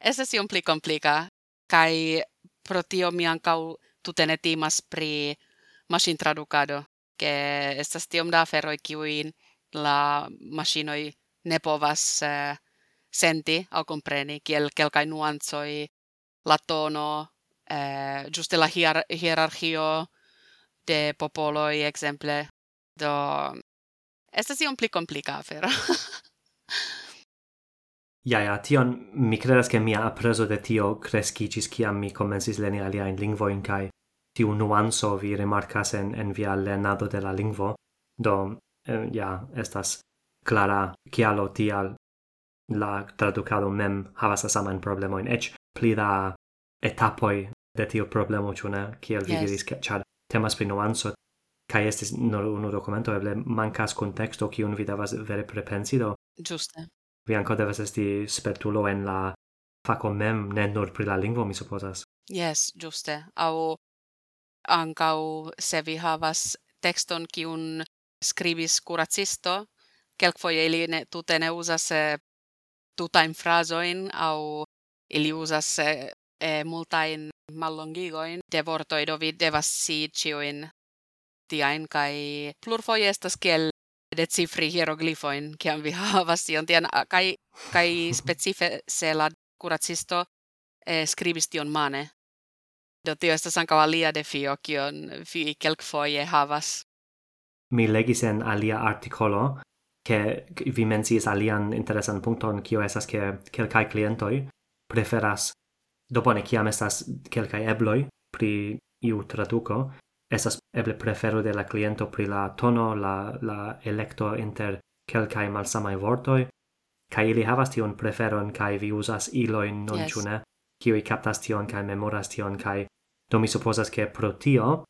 estas iom pli komplika. kai pro tio mi ankau tutene timas pri maŝintradukado, ke estas tiom da feroi kiuin la machinoi ne povas eh, senti au compreni kiel kelkai nuansoi la tono eh, giuste la hier hierarchio de popoloi exemple do esta si un pli complica afero. Ja, ja, tion mi credas che mia appreso de tio crescicis ciam mi comensis leni aliaen lingvoin cae tiu nuanso vi remarcas en, en via lernado de la lingvo, do eh, ja estas clara kialo tial la traducado mem havas la saman problemoin, ec pli da etapoi de tio problemo, ĉu ne? Kiel vi yes. diris, ke ĉar temas pri nuanso kai estis nur unu dokumento, eble mankas kunteksto kiun vi devas vere prepensi do. giuste Vi ankaŭ devas esti spertulo en la fako mem, ne nur pri la lingvo, mi supozas. Yes, giuste au ankaŭ se vi havas tekston kiun scribis curacisto, kelkfoje ili ne, tute ne usas eh, tutain frasoin, au ili usas eh, e multain mallongigoin de vortoi do devas si ciuin tiain kai plurfoje estas kiel de cifri hieroglyfoin kiam vi havas tion tian kai kai specife se la curacisto e scribis tion mane. Do tio estas ankaŭ alia de fio kion vi kelkfoje havas mi legis en alia articolo che vi mencis alian interesan punkton kio estas ke kelkaj klientoj preferas dopone kiam estas kelkaj ebloi pri iu traduko estas eble prefero de la cliento pri la tono la la electo inter kelkai malsamai vortoi kai ili havas tion preferon kai vi uzas iloin non yes. ĉu ne kiuj kaptas tion kai memoras tion kai do mi supposas ke pro tio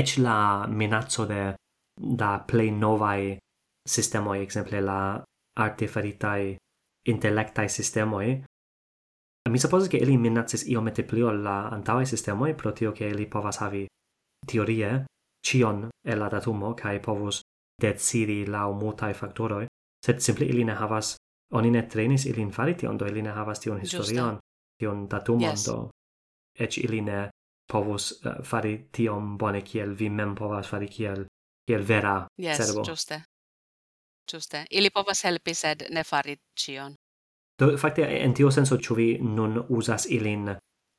eĉ la minazzo de da plei novae sistemoi, exemple la arte faritai intelectae sistemoi, mi suppose che ili minacis iomete pli ol la antaŭaj sistemoi, pro tio che ili povas havi teorie cion e la datumo kaj povus decidi laŭ multaj factoroi, sed simple ili ne havas oni ne trenis ilin fari tion, do ili ne havas tion historion, Justa. tion datumon, yes. do ec ili ne povus uh, fari tion bone kiel vi mem povas fari kiel kiel vera yes, servo. Giuste. Giuste. Ili povas helpi, sed ne fari cion. Do, fakte, en tio senso, ĉu vi nun uzas ilin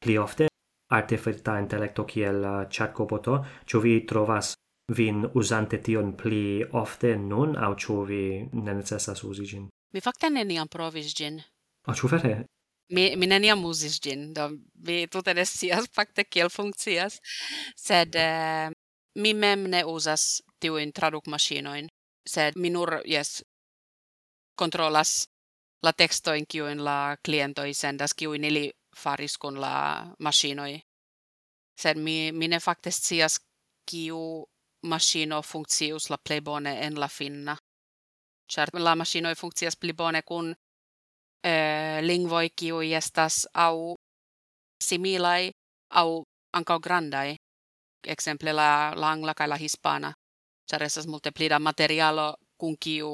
pli ofte, artefacta intellecto kiel uh, chatcoboto, ĉu vi trovas vin uzante tion pli ofte nun, au ĉu vi ne necesas uzi ĝin? Mi fakte neniam provis ĝin. Ah, ĉu vere? Mi, mi neniam uzis ĝin, do mi tute ne scias fakte kiel funkcias, sed Uh, mi mem ne uzas tiujn tradukmaŝinojn sed mi nur jes kontrolas la texto in kiu in la cliento i sendas kiu in ili faris kun la machinoi sed mi mi ne fakte kiu machino funkcius la plej bone en la finna. Char la machinoi funkcias pli bone kun eh, lingvoi kiu estas au similai au ancao grandai exemple la la angla kai la hispana ĉar estas multe plida materialo kun kiu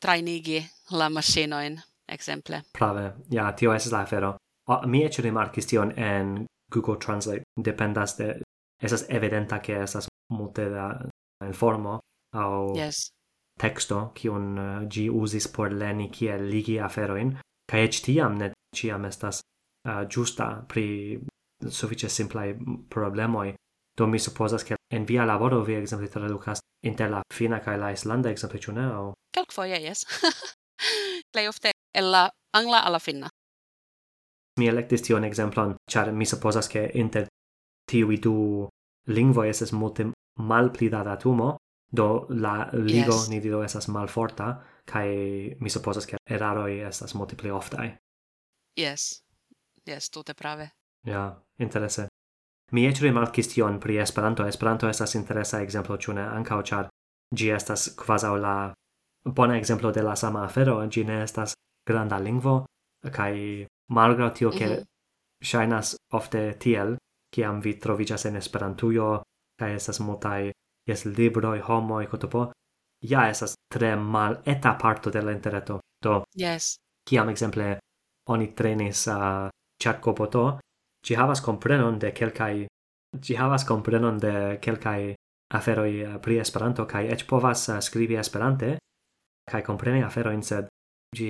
trainigi la machinoin, exemple. Prave, ja, tio es la afero. O, mi eĉ rimarkis tion en Google Translate, dependas de... esas evidenta ke esas multe da informo au yes. texto kiun eh, uh, gi usis por leni kiel ligi aferoin, kaj eĉ tiam ne ciam estas eh, uh, justa pri suffice simplai problemoi, Do mi supposas che en via laboro vi exemple traducas inter la fina kaj la islanda exemple ĉu ne aŭ? Kelkfoje jes. Plej ofte el la angla al la finna. Mi elektis tion ekzemplon ĉar mi supozas ke inter tiuj du lingvoj estas multe malpli da datumo do la ligo yes. ni dido estas malforta kaj mi supozas ke eraroj estas multe pli oftaj. Jes. Jes tute prave. Ja interese. Mi eĉ rimarkis tion pri Esperanto. Esperanto estas interesa ekzemplo, ĉu ne ankaŭ ĉar ĝi estas kvazaŭ la bona ekzemplo de la sama afero, ĝi ne estas granda lingvo kaj malgraŭ tio ke mm -hmm. ofte tiel, kiam vi troviĝas en Esperantujo kaj estas multaj jes libroj, homoj, kotopo, ja estas tre maleta parto de la interreto. Do, yes. kiam ekzemple oni trenis a uh, chat Ci havas comprenon de kelkai ci havas comprenon de kelkaj aferoj eh, pri Esperanto kaj eĉ povas eh, skribi Esperante kai kompreni aferojn, sed ĝi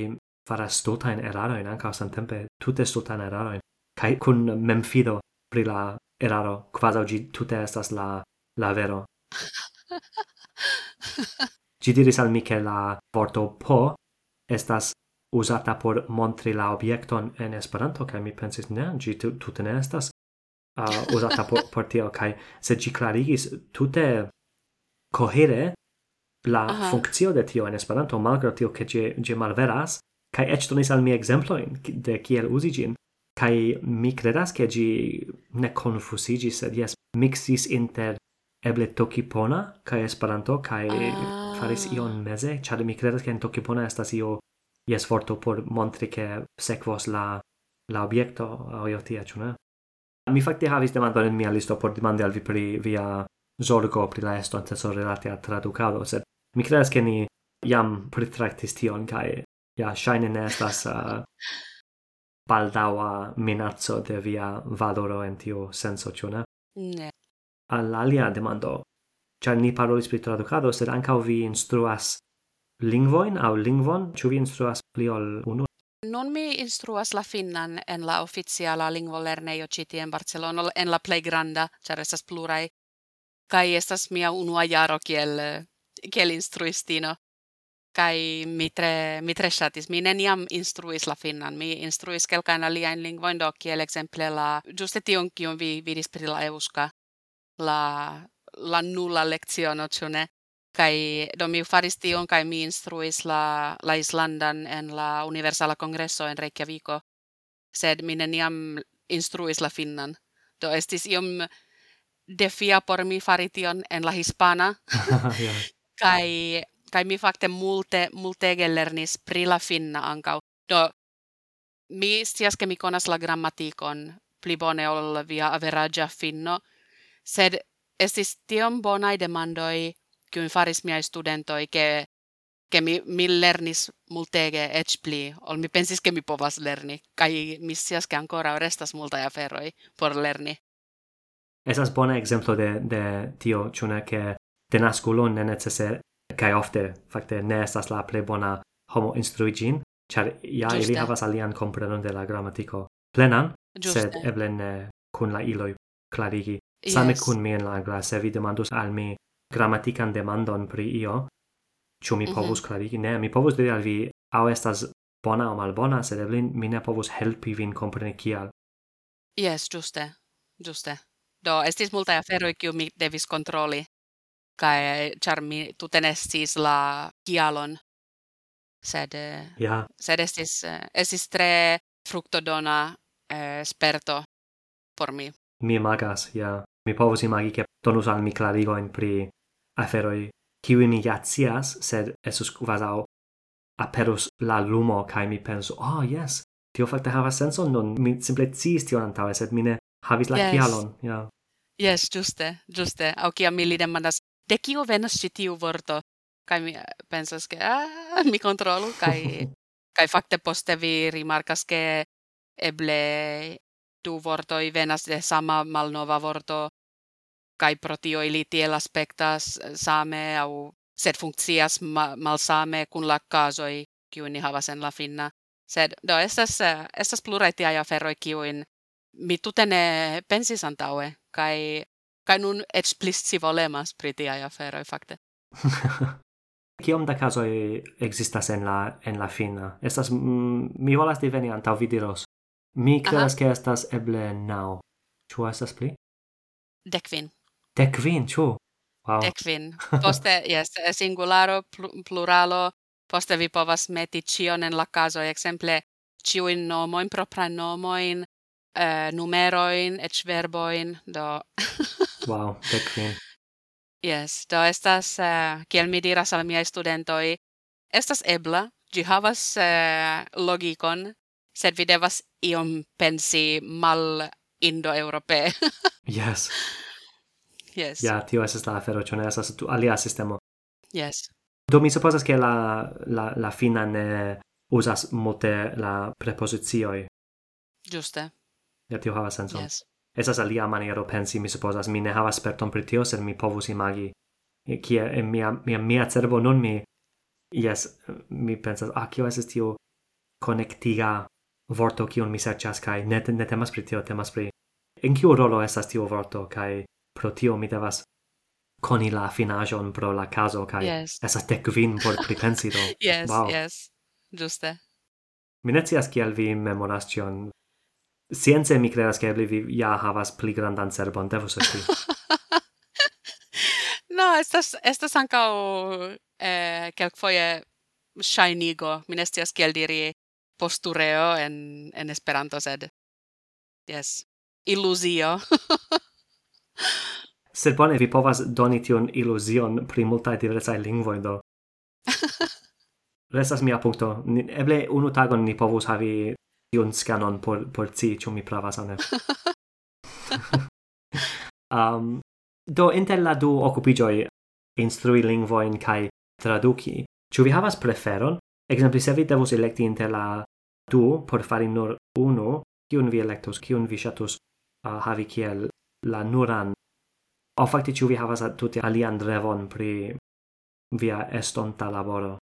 faras stultajn erarojn ankaŭ samtempe, tute stultajn eraro kai kun memfido pri la eraro, quasi gi tute estas la la vero. ĝi diris al mi che la porto po estas usata por montri la objekton en Esperanto kaj mi pensis ne ĝi tute ne estas uh, uzata por, por tio kaj se ĝi klarigis tute kohere la Aha. funkcio de tio en Esperanto malgraŭ tio ke ĝi ĝi malveras kaj eĉ donis al mi ekzemplojn de kiel uzi ĝin kaj mi kredas ke ĝi ne konfuziĝis sed jes miksis inter eble Tokipona kaj Esperanto kaj ah. faris ion meze ĉar mi kredas ke en Tokipona estas io jes forto por montri che sekvos la la obiecto o io tia, chuna? Mi fakte havis demandon en mia listo por demandi al vi pri via zorgo pri la estonteco relate al traducado sed mi credas che ni jam pritraktis tion kai ja shine ne estas uh, baldaŭa de via valoro en tiu senso, chuna ne? Al alia demando, ĉar ni parolis pri tradukado, sed ankaŭ vi instruas lingvoin au lingvon? Ĉu vi instruas pli ol unu? Non mi instruas la finnan en la oficiala lingvolernejo ĉi tie en Barcelono en la plej granda, ĉar estas pluraj. Kaj estas mia unua jaro kiel kiel instruistino. Kaj mi tre mi tre ŝatis. Mi neniam instruis la finnan. Mi instruis kelkajn aliajn lingvojn do kiel ekzemple la ĝuste tion kion vi vidis pri la euska la la nulla leciono, ĉu ne? Kai do mi faris tion kai mi instruis la la islandan en la universala congresso en reykjaviko sed mi neniam instruis la finnan. Do estis iom defia por mi fari tion en la hispana. Kai kai mi fakte multe multe lernis pri la finna ankau do mi stias ke mi konas la grammatikon pli bone ol via averagia finno sed estis bonai demandoi kun faris miai studentoi ke ke mi, mi lernis multege ec pli, ol mi pensis ke mi povas lerni, kai mi scias ke ancora restas multaj aferoi por lerni. Esas bona ekzemplo de, de tio, ĉu ke denaskulo ne necese kai ofte fakte ne estas la plej bona homo instruigin char ja Juste. ili havas alian comprenon de la grammatico plenan, Juste. sed eble ne kun la iloi clarigi same Yes. Kun mi en la angla, se vi demandus al mi grammatican demandon pri io, ciu mi mhm. povus mm -hmm. clarigi? Ne, mi povus diri al vi, au estas bona o malbona, sed eblin mi ne povus helpi vin compreni kial. Yes, juste, juste. Do, estis multae aferoi, kiu mi devis kontroli, cae, char mi tute ne la kialon, sed, yeah. sed estis, eh, estis tre fruktodona eh, sperto por mi. Mi imagas, ja. Mi povus imagi, che donus al mi clarigoin pri aferoi kiwi ni ja sed esus quasau aperus la lumo kai mi pensu, ah, oh, yes, tio facte hava senso, non mi simple sciis tion antave, sed mi ne havis la yes. kialon." Ja. Yeah. Yes, juste, juste. Au kia mi li demandas, "De kiu venas ci tiu vorto?" Kai mi eh, pensas ke ah, mi kontrolu kai, kai fakte poste vi rimarkas ke eble du vortoi venas de sama malnova vorto kai pro tio ili tiel aspektas eh, same au sed funkcias ma, malsame kun la casoi kiu ni havas en la finna sed do estas eh, estas pluraj tiaj aferoj kiuin mi tute ne pensis antaue kai kai nun eĉ pli scivolemas pri tiaj aferoi, fakte Kiom da casoi existas en la, en la fina? Estas, mm, mi volas diveni antau vi diros. Mi credas ke estas eble nau. Ĉu estas pli? Dekvin. Dec kvin, ĉu? Wow. Dec kvin. Poste, yes, singularo, pl pluralo, poste vi povas meti cion en la caso, exemple, ciuin nomoin, propranomoin, eh, numeroin, ec verboin, do... wow, dec. Yes, do estas, uh, kiel mi diras al miai studentoi, estas ebla, gi havas eh, logikon, sed vi devas iom pensi mal indo-europee. yes. Yes. Ja, tio estas la afero, ĉu ne estas alia sistemo. Yes. Do mi supposas ke la la la fina ne uzas multe la prepozicioj. Giuste. Ja, tio havas senson. Yes. Esas alia maniero pensi, mi supposas, Mi ne havas sperton pri tio, sed mi povus imagi kie en mia mia mia cerbo nun mi yes mi pensas ah kio esas tio connectiga vorto kion mi serĉas kai ne ne temas pri tio temas pri en kiu rolo estas tiu vorto kai pro tio mi devas coni la finajon pro la caso kai yes. esas tekvin por pripensi do. yes, wow. yes, juste Mi ne scias kial vi memoras tion Science mi credas ke eble vi ja havas pli grandan cerbon, devus esti. no, estas, estas ankaŭ eh, kelkfoje shinigo, mi ne scias kiel diri postureo en, en Esperanto, sed yes, illusio. Sed bone, vi povas doni tion ilusion pri multae diversae lingvoi do. Restas mia punkto. Ni, eble unu tagon ni povus havi tion scanon por, por ci, cium mi pravas ane. um, do, inter la du occupigioi instrui lingvoin kai traduki, ciu vi havas preferon? Exemple, se vi devus electi inter la du por fari nur unu, kiun vi electus, kiun vi shatus uh, havi kiel la nuran. O fakte ĉu vi havas tute alian revon pri via estonta laboro?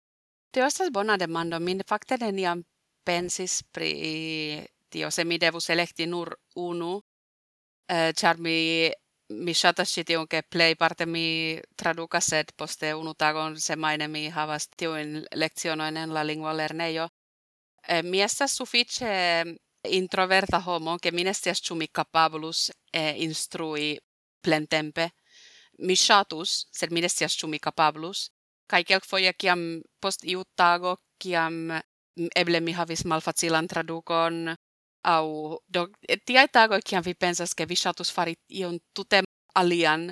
Tio estas bona demando. Mi fakte neniam pensis pri tio, se mi devus elekti nur unu, eh, ĉar eh, mi mi shatas ci tiun ke plej parte mi tradukas, sed poste unu tagon semajne mi havas tiujn lecionojn en la lingua lernejo. Eh, mi estas sufiĉe introverta homo, ke mi ne scias ĉu mi kapablus eh, instrui plentempe. Mi ŝatus, sed mi ne scias ĉu mi kapablus, kai kelkfoje kiam post iu tago kiam m- eble mi havis malfacilan tradukon au do tiai tago kiam vi pensas ke vi fari ion tute alian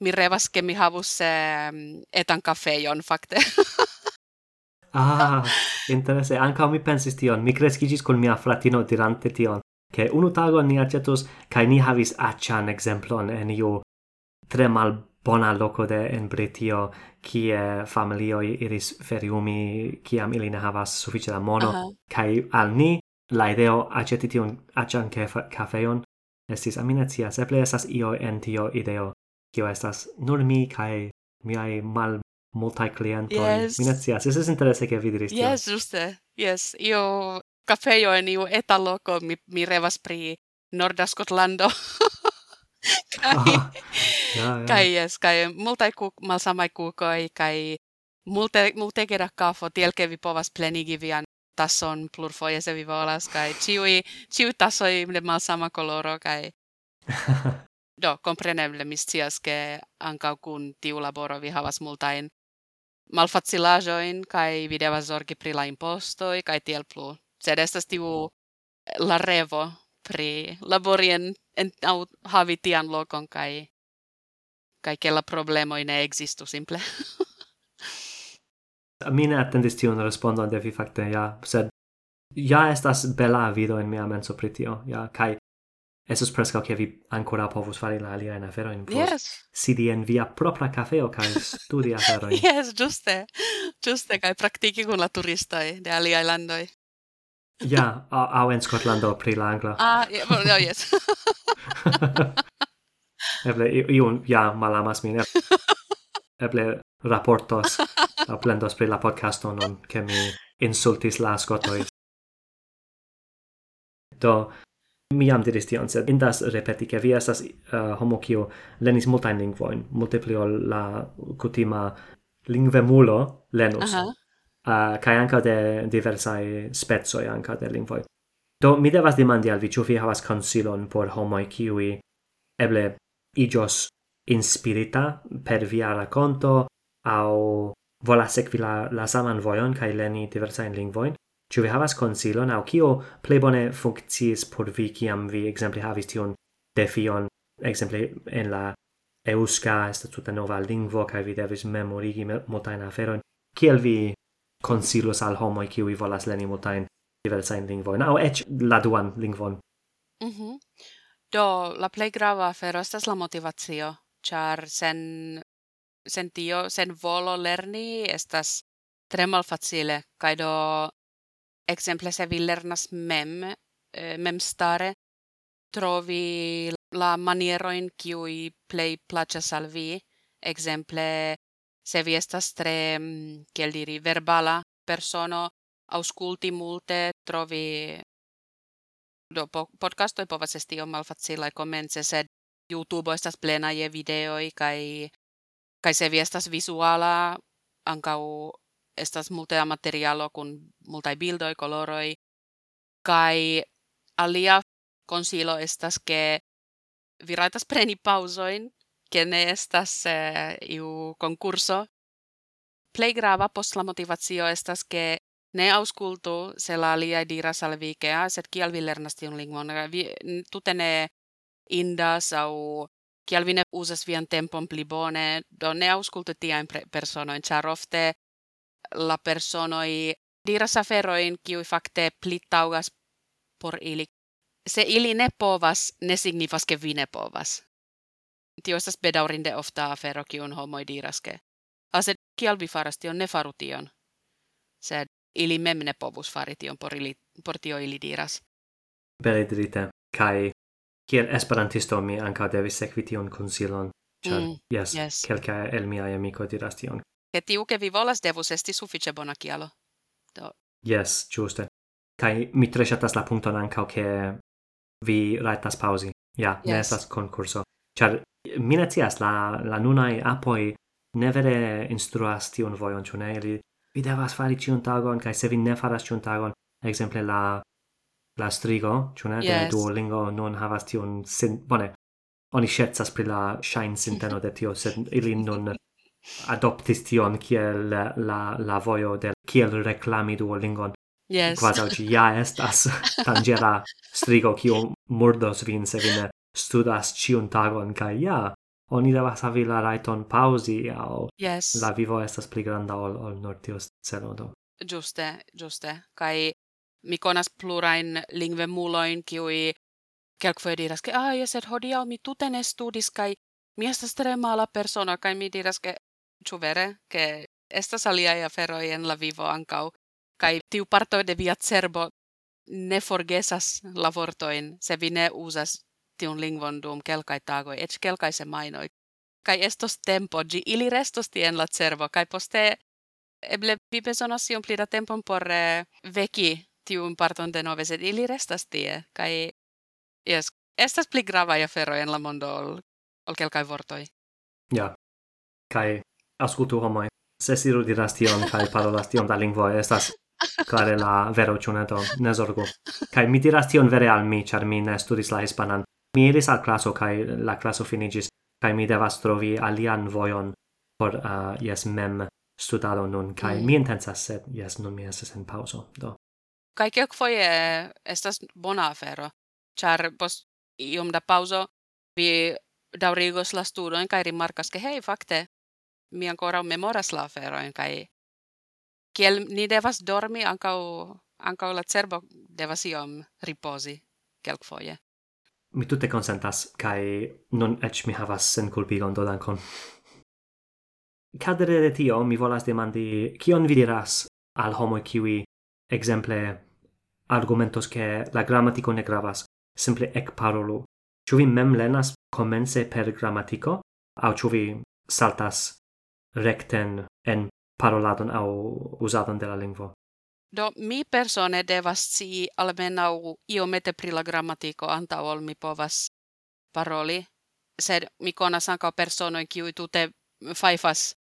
mi revas ke mi havus eh, etan kafejon fakte Ah, interesse. Anca mi pensis tion. Mi crescigis col mia fratino dirante tion. Che unu tago ni acetus, cae ni havis accian exemplon en iu tre mal bona loco de en Britio, kie familioi iris feriumi, kiam ili ne havas suffice da mono, uh -huh. cae al ni la ideo aceti tion accian cafeon estis aminecias. eble estas io en tio ideo, kio estas nur mi cae miai mal multaj klientoj. Yes. Mi ne scias, estas interese ke vi diris tion. Yes, juste. Yes, io kafejo en iu eta loko mi mi revas pri Norda Skotlando. kai, ah, ja, ja. kai yes, kai multaj kuk malsamaj kukoj kai multe multe kera kafo tielke vi povas plenigi vian tason plurfoje se vi volas kai ciui tasoi tasoj mal malsama koloro kai do compreneble mi scias ke ankaŭ kun tiu laboro vi havas multajn malfacilaĵojn kaj vi devas zorgi pri la impostoj kaj tiel plu. Sed estas tiu la revo pri labori en, en havi tian lokon kaj kaj ke la problemoj ne ekzistu simple. Mi ne atendis tiun respondon de vi fakte, ja, sed ja estas bela vido en mia menso pri tio, ja, kai Esos prescal che vi ancora povus fare la alia in afero in yes. sidi en via propra cafeo kai studi afero. yes, giuste. Giuste kai praktiki con la turista de alia landoi. ja, au, au en Scotlando pri la angla. Ah, yeah, well, no, yes. Eble, iun, ja, malamas min. Eble, raportos, au plendos pri la podcaston on, che mi insultis la Scotoi. Do, Mi jam diris tion, sed indas repeti, ke vi estas uh, homo kio lenis multajn lingvojn, multe pli ol la kutima lingvemulo lenus. Uh -huh. uh, kai anca de diversai spezoi anca de lingvoi. Do mi devas demandi al vi, ĉu vi havas konsilon por homoj kiui eble igios inspirita per via raconto, au volas sekvi la, la saman vojon kaj leni diversajn lingvojn, Ĉu vi havas konsilon? Aŭ kio plej bone funkciis por vi kiam vi ekzemple havis tion defion ekzemple en la euska estas tuta nova lingvo kaj vi devis memorigi multajn aferojn. Kiel vi konsilus al homoj kiuj volas lerni multajn diversajn lingvojn? Aŭ eĉ la duan lingvon. Mm -hmm. do la plej grava afero estas la motivacio. Ĉar sen sen tio sen volo lerni estas tre malfacile. Kaj do Exemple, se vi lernas mem, eh, mem stare, trovi la manieroin kiui plei placas al vi. Exemple, se vi estas tre, mm, kiel diri, verbala persono, ausculti multe, trovi do po podcastoi povas esti iom malfacila komence, sed YouTube estas plena je videoi kai kai se vi estas visuala ankau estas multea materialo kun multai bildoi, coloroi, kai alia consilo estas ke viraitas preni pausoin, ke ne estas eh, iu concurso. Plei grava post la motivatio estas ke ne auskultu se la alia diras al vikea, ah, set kial vi lernas tiun lingvon, vi, tutene indas au kial vi ne usas vian tempon pli bone, do ne auskultu tiaen personoin, char ofte la personoi diras aferoin kiui fakte plittaugas por ili. Se ili ne povas, ne signifas ke vi ne povas. Tio estas bedaurinde ofta afero kiun homoi diraske. Ase ah, kial vi faras tion, ne faru tion. Sed ili mem ne povus fari tion por, ili, por tio ili diras. Bele kai kiel esperantisto mi anka devis sekvi tion konsilon, mm, yes, yes. kelkaj el miaj amico diras tion Che tiu che vi volas devus esti suffice bona chialo. Do. Yes, giuste. Kai mi tre shatas la punkton ancao che vi raitas pausi. Ja, yes. ne estas concurso. Char mi ne cias, la, la nunai apoi ne vere instruas tion vojon, ĉu ne? Ili vi devas fari ĉiun tagon kai se vi ne faras ĉiun tagon, Exemple la la strigo, ĉu ne? Yes. De Duolingo non havas tion sin bone. Oni scherzas pri la shine sinteno de tio, sed ili non adoptis tion kiel la, la vojo de kiel reklami Duolingon. Yes. Quasau ci ja estas tangera strigo kiu murdos vin se vi studas ciun tagon kai ja, oni devas havi la raiton pausi au yes. la vivo estas pli granda ol, ol nur tiu celodo. Giuste, giuste. Kai mi conas plurain lingve muloin, kiui kelkfoje diras, ke ah, jes, et hodiau mi tuten estudis, kai mi estas tre mala persona, kai mi diras, ke ciu vere, che estas aliaj aferoi en la vivo ancau, kai tiu parto de via cerbo ne forgesas la vortoin, se vi ne usas tiun lingvon dum kelkaj tagoj, kelkai se mainoi. Kaj estos tempo, gi ili restos tien en la cerbo, kai poste eble vi besonas iom pli da tempon por eh, veki tiun parton de nove, sed ili restas tie, kaj yes, estas pli gravai aferoi en la mondo ol, ol kelkai vortoi. Ja, kai ascoltu homoi, se siru diras tion kai parolas tion da lingvo estas clare la vero ciuneto, ne zorgu. Kai mi diras tion vere al mi, char mi ne studis la hispanan. Mi iris al classo, kai la classo finigis, kai mi devas trovi alian vojon por, uh, yes, mem studado nun, kai mm. mi intensas, sed, yes, nun mi estes en pauso, do. Kai kelk foie eh, estas bona afero, char pos iom da pauso vi daurigos la studon, kai rimarkas, ke hei, fakte, mi ancora memoras la aferoin, kai kiel ni devas dormi ancau, ancau la cerbo devas iom riposi kelkfoje. Mi tutte consentas, kai non ech mi havas sen culpigon dodankon. Cadere de tio, mi volas demandi, kion vi diras al homo kiwi, exemple, argumentos che la grammatico ne gravas, simple ec parolu. Ciu vi mem lenas comence per grammatico, au ciu vi saltas recten en paroladon au usadon de la lingvo. Do mi persone devas si almenau iomete pri la grammatiko anta ol mi povas paroli, sed mi konas ankaŭ personoi, kiuj tute faifas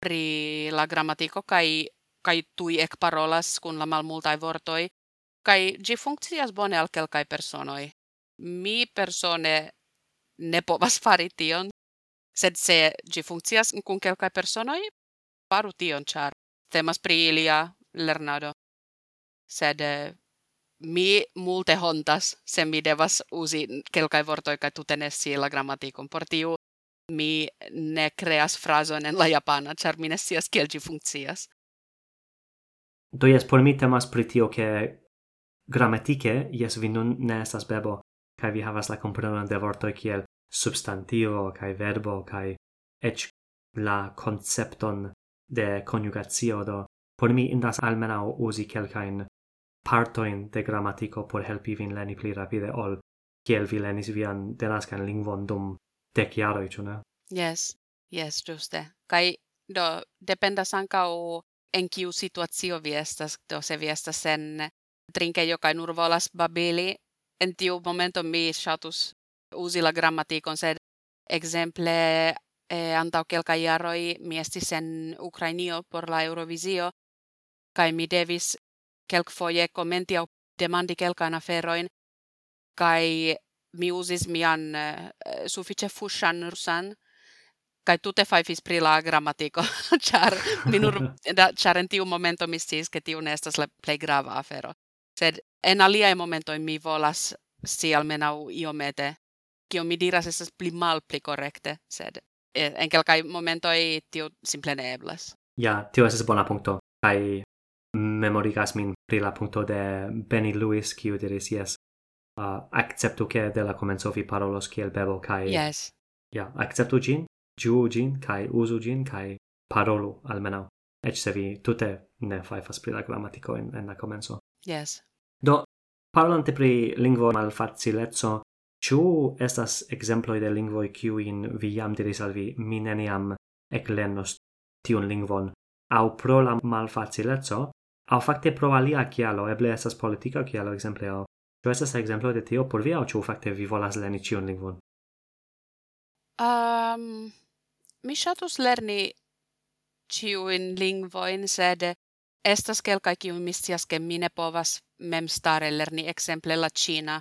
pri la grammatiko kai, kai tui ek parolas kun la malmultai vortoi, kai gi funkcias bone al kelkai personoi. Mi persone ne povas fari tion, Sed se gi funkcias kun kelkaj personoj, faru tion, ĉar temas pri ilia lernado. Sed eh, mi multe hontas, se mi devas usi kelkaj vortoj kaj tute ne la gramatikon. Por tiu mi ne creas frazon en la japana, ĉar mi ne scias kiel ĝi funkcias. Do jes, por mi temas pri tio ke gramatike, jes, vi nun ne estas bebo, kaj vi havas la komprenon de vortoj kiel substantivo kai verbo kai ec la concepton de conjugatio do por mi indas almenau usi kelkain partoin de grammatico por helpi vin leni pli rapide ol kiel vi lenis vian denascan lingvon dum dec jaroi, ne? Yes, yes, giuste. Kai, do dependas ankaŭ en kiu situatio vi estas, do se vi estas sen trinke, joka nur volas babili, en tiu momento mi shatus uusilla grammatikon sed exemple eh, antau kelka jaroi mi estis en Ukrainio por la Eurovisio kai mi devis kelkfoje kommenti au demandi kelkan aferoin kai mi usis mian eh, suffice fushan rusan kai tute faifis pri la grammatiko char minur, da char en tiu momento mi sciis ke tiu nestas le la grava afero. Sed en aliaj momentoj mi volas si almenau iomete kio mi diras estas pli malpli correcte, sed eh, en kelkai momentoi tio simple ne eblas. Ja, tio estas bona punkto. kai memorigas min pri la punkto de Benny Lewis, kiu diris yes, uh, acceptu che de la comenzo vi parolos kiel bebo, kai... Yes. Ja, acceptu gin, giu gin, kai usu gin, kai parolu, almenau. Ec se vi tute ne faifas pri la grammatico en, en la comenzo. Yes. Do, parlante pri lingvo malfacilezzo, Ciu estas exemploi de lingvoi ciuin vi jam diris al vi mi neniam eclennos tiun lingvon, au pro la malfacilezzo, au facte pro alia cialo, eble estas politica cialo exemple, au ciu estas exemplo de tio por vi, au ciu facte vi volas lerni ciun lingvon? Um, mi shatus lerni ciuin lingvoin, sed estas kelkai kiu mistiaske mine povas memstare lerni exemplela Cina,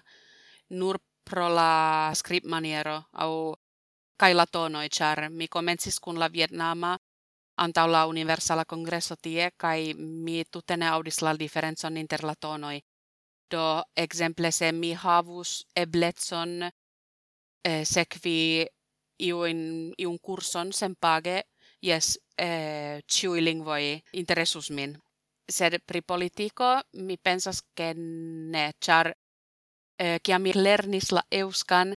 nur pro la script maniero au kai la tonoi char mi comencis kun la vietnama antau la universala congresso tie kai mi tutene audis la differenzon inter la tonoi. Do exemple se mi havus ebletson eh, sekvi iun iun kurson sen page yes eh, ciui lingvoi interesus min. Sed pri politico mi pensas che ne, char eh, kia mi lernis la euskan,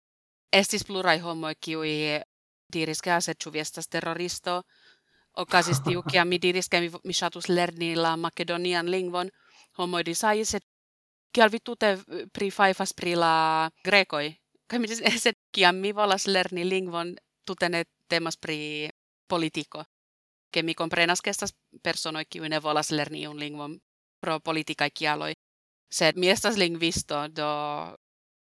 estis plurai homoi kiui diris ke aset chuviestas terroristo, okasis tiu kia mi diris ke mi, mi shatus lerni la makedonian lingvon, homoi disais, et kial vi tute pri faifas pri la grekoi, kai mi diris, et kia mi volas lerni lingvon tutene temas pri politico, ke mi comprenas ke estas personoi kiu ne volas lerni un lingvon pro politica kialoi, sed mi estas lingvisto, do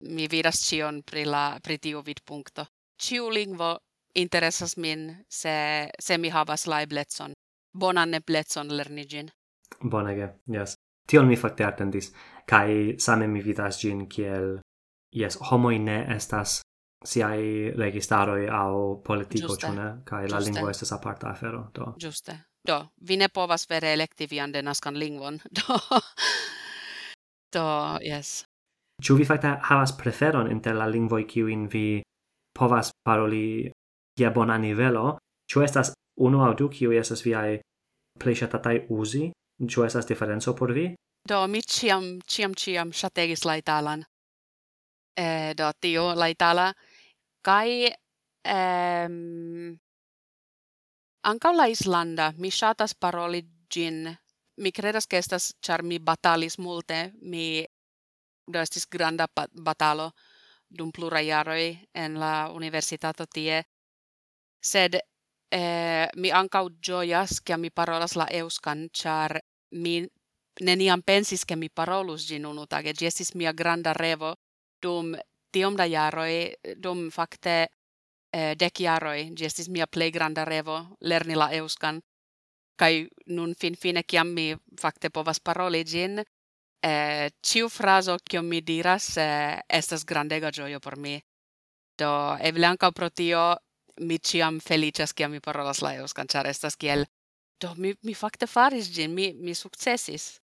mi vidas cion pri, la, pri tiu vidpunkto. Ciu lingvo interesas min, se, se mi havas la Bonanne Bonan lernigin. Bonege, yes. Tion mi fakte atendis. Kai same mi vidas gin kiel, yes, homoi ne estas siai registaroi au politico, Giuste. Kai la lingvo estas aparta afero, do. Giuste. Do, vi ne povas vere elektivian denaskan lingvon, do... Do, yes. Ĉu vi fakte havas preferon inter la lingvoi kiujn vi povas paroli je bona nivelo? Ĉu estas unu aŭ du kiuj estas viai plei ŝatataj uzi? Ĉu estas diferenco por vi? Do, mi ciam, ciam, ciam shategis la italan. E, do, tio, la itala. Kai, ehm, anka la islanda. Mi shatas paroli gin, mi credas che estas char mi batalis multe mi do estis granda batalo dum plura jaroi en la universitato tie. Sed eh, mi ancau gioias che mi parolas la euskan char mi neniam pensis che mi parolus gin unutage. Gi estis mia granda revo dum tiom da jaroi dum fakte eh, dec jaroi gi estis mia plei granda revo lerni la euskan kai nun fin fine kiam mi fakte povas paroli gin eh, ciu fraso kiom mi diras eh, estas grandega gioio por mi do eble ankaŭ pro tio mi ciam felicias kiam mi parolas la euskan, char estas kiel do mi mi fakte faris gin mi mi successis.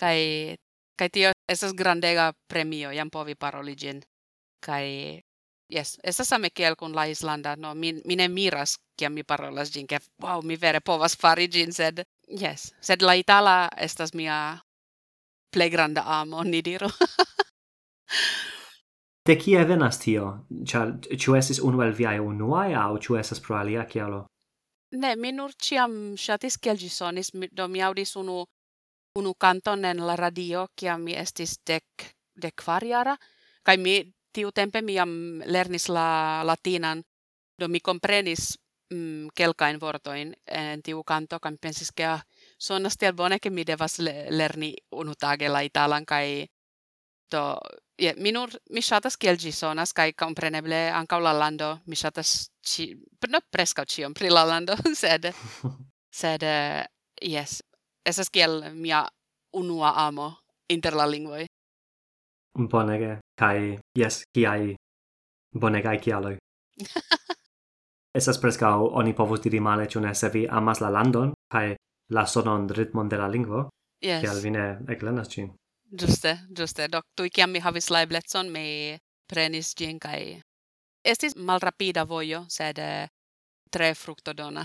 Kai, kai tio estas grandega premio jam povi paroli gin Kai, Yes, estas same kiel kun la Islanda, no min, mine miras, kiam mi parolas gin, ke wow, mi vere povas fari gin, sed yes, sed la Itala estas mia plej granda amo, ni diru. De kie venas tio? Ĉar ĉu estis unu el viaj unuaj aŭ ĉu estas pro alia kialo? Ne, mi nur ĉiam ŝatis kiel ĝi sonis, do mi aŭdis unu unu kanton en la radio, kiam mi estis dek dek kvarjara, kaj mi tiu tempe mi jam lernis la latinan, do mi comprenis mm, kelkain vortoin en tiu kanto, kaj pensis ke ah, sonas tiel bone ke mi devas le, lerni unu tage la italan kaj do je, mi nur mi ŝatas kiel ĝi sonas kaj kompreneble ankaŭ la lando mi ŝatas ĉi no preskaŭ ĉion pri la lando sed sed yes esas kiel mia unua amo inter la lingvoi. Bonege. Kai, yes, kiai bonegai kialoi. esas prescau oni povus diri male, ciune se vi amas la landon, kai la sonon ritmon de la lingvo, yes. kial vi ne eclenas cin. Giuste, giuste. Doc, tui ciam mi havis la ebletson, mi prenis gin, kai estis mal rapida vojo, sed eh, tre fructodona.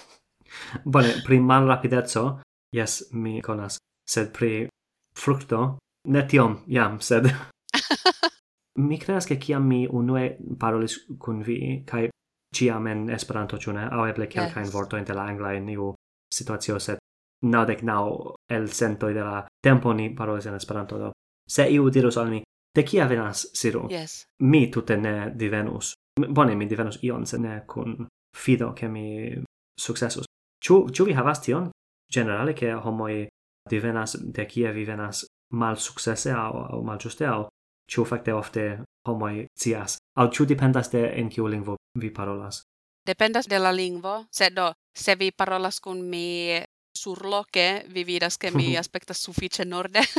Bone, pri malrapidezzo, yes, mi conas, sed pri fructo, Ne tiom, jam, sed... mi creas che ciam mi unue parolis cun vi, cae ciam en Esperanto, ciu ne, au eble calcain yes. vortoin de la angla in iu situatio, sed naudec nau el centoi de la tempo ni parolis en Esperanto, do. Se iu dirus al mi, de cia venas, Siru? Yes. Mi tute ne divenus. Bone, mi divenus ion, sed ne cun fido che mi successus. Ciu, ciu vi havas tion? Generale, che homoi divenas de cia vi venas malsuccesse au, au malgiuste au, ciu facte ofte homoi cias, au ciu dependas de en ciu lingvo vi parolas? Dependas de la lingvo, se do, se vi parolas kun mi surloke, vi vidas ke mi aspektas sufice norde.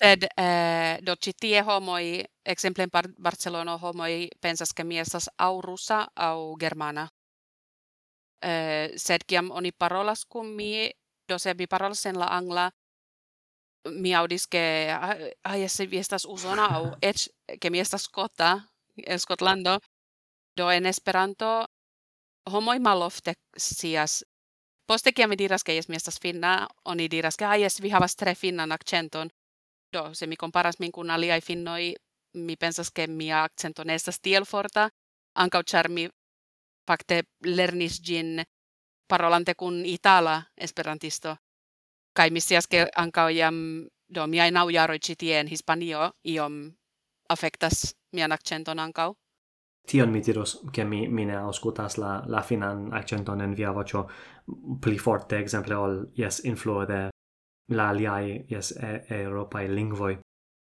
sed eh, do citie homoi, exemple in Bar Barcelono homoi pensas ke mi estas au rusa au germana. Eh, sed kiam oni parolas kun mi, do se vi parolas en la angla, mi audis ke ai se vi estas usona au et ke mi estas skota en Skotlando. Do en Esperanto. Homoi malofte sias. Poste kiam mi diras ke jes mi estas finna. Oni diras ke ai vi havas tre finnan akcenton. Do se mi comparas min kun aliaj finnoi mi pensas ke mia akcento ne estas tiel forta. Ankaŭ ĉar mi fakte lernis gin parolante kun itala esperantisto. kai mi scias ke jam do mi ai jaroj tien Hispanio iom afektas mian accenton anka Tion mi diros che mi, mi ne auscultas la, la finan accenton en via vocio pli forte, exemple, ol, yes, influo de la aliai, yes, e, e europai lingvoi.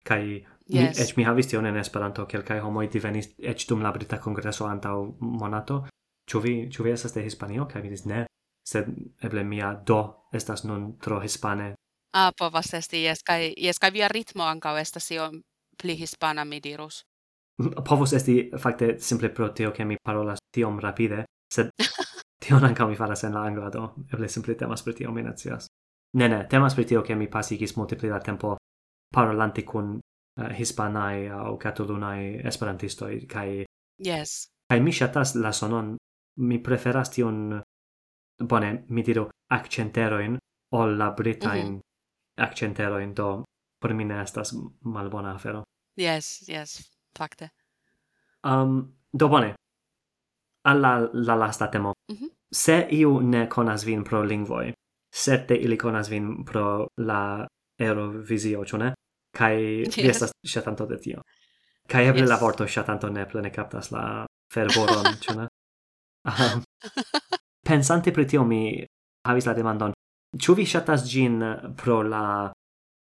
Kai yes. mi, ec mi havis tion en Esperanto, kelkai homoi divenis ec dum la Brita Congreso antau monato. Ču vi, ču vi estas de Hispanio? Kai mi dis, ne, sed eble mia do estas nun tro hispane. Ah, povas esti, jes, kai, jes, kai via ritmo ancau estas iom pli hispana, mi dirus. Povos esti, fakte, simple pro tio ke mi parolas tiom rapide, sed tion ancau mi faras en la angla, do eble simple temas per tio, mi nacias. Ne, ne, temas per tio ke mi pasigis multe pli da tempo parolante kun eh, uh, hispanai au catalunae esperantistoi, kai... Yes. Kai mi shatas la sonon, mi preferas tion bone, mi diru accenteroin ol la britain mm -hmm. accenteroin, do por mi ne estas malbona afero. Yes, yes, fakte. Um, do bone, alla la lasta temo. Mm -hmm. Se iu ne conas vin pro lingvoi, sette ili conas vin pro la Eurovisio, ĉu ne? Kai yes. vi estas shatanto de tio. Kai eble yes. la vorto shatanto ne plene captas la fervoron, ĉu ne? Um, Pensante pri tio mi havis la demandon, ĉu vi ŝatas ĝin pro la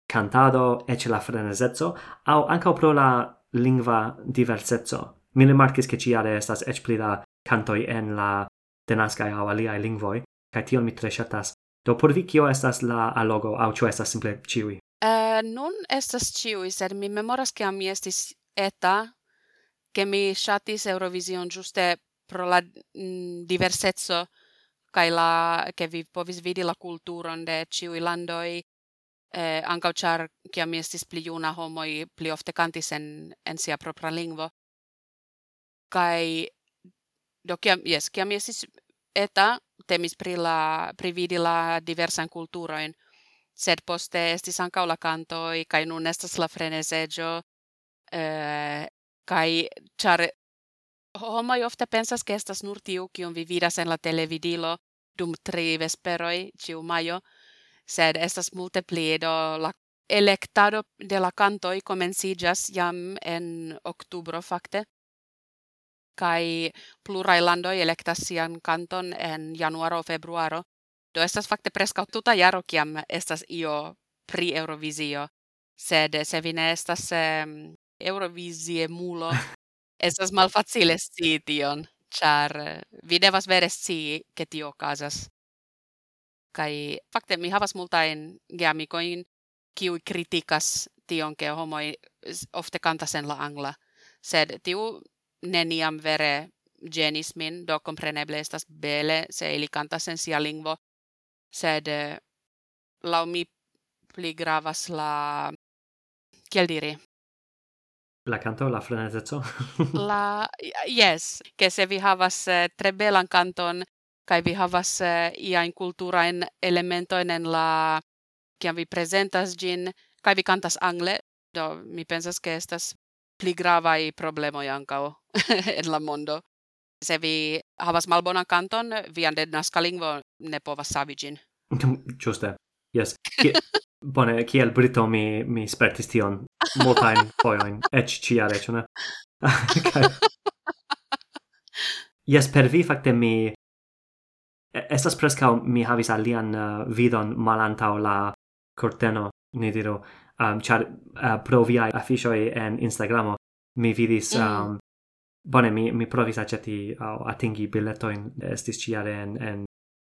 cantado e la frenesezzo, au anca pro la lingva diversezzo. Mi rimarcis che ciare estas ec pli da cantoi en la tenascae au aliae lingvoi, kai tion mi tre shatas. Do por vi kio estas la alogo au cio estas simple ciui? Uh, eh, nun estas ciui, sed mi memoras che mi estis eta, che mi shatis Eurovision giuste pro la mm, diversezzo kai la ke vi povis vidi la kulturon de ciui landoi eh, ankaŭ char kiam mi estis pli juna homoi pli ofte kantis en en sia propra lingvo. Kai do kiam yes, kiam mi estis eta temis pri la pri vidi la diversan kulturoin sed poste estis ankaŭ la kantoj kai nun estas la frenesejo eh, kai char Oh, Homoi ofte pensas che estas nur tiu, kiun vi vidas en la televidilo dum tri vesperoi ciu maio, sed estas multe pli do la electado de la cantoi comencijas jam en octubro fakte. Kai plurai landoi electas sian kanton en januaro februaro. Do estas fakte preskaŭ tuta jaro kiam estas io pri Eurovisio sed se vi ne estas eh, Eurovisie mulo Estas malfacile scii tion, char eh, vi devas vere scii, che tio okazas. Kai, fakte mi havas multain geamikoin, kiuj kritikas tion, ke homoi ofte kantas en la angla, sed tiu neniam vere genismin, do compreneble estas bele, se ili kantas en sia lingvo, sed eh, lau mi pli gravas la kiel diri? La canto, la frenezzo? la, yes, che se vi havas eh, tre belan canton, kai vi havas eh, uh, iain kulturain elementoin en la, kiam vi presentas gin, kai vi cantas angle, do mi pensas che estas pli grava i problema yankao en la mondo. Se vi havas malbona canton, vian denaska lingvo ne povas savi gin. Yes. Ki Bone, kiel Brito mi, mi spertis tion multajn fojoin, ec ciare, ĉu ne? Jes, per vi fakte mi estas preskaŭ mi havis alian uh, vidon malantaŭ la corteno ni diru, um, ĉar uh, pro viaj afiŝoj en Instagramo mi vidis um, mm. bone mi mi provis aĉeti aŭ uh, atingi biletojn estis ĉiare en en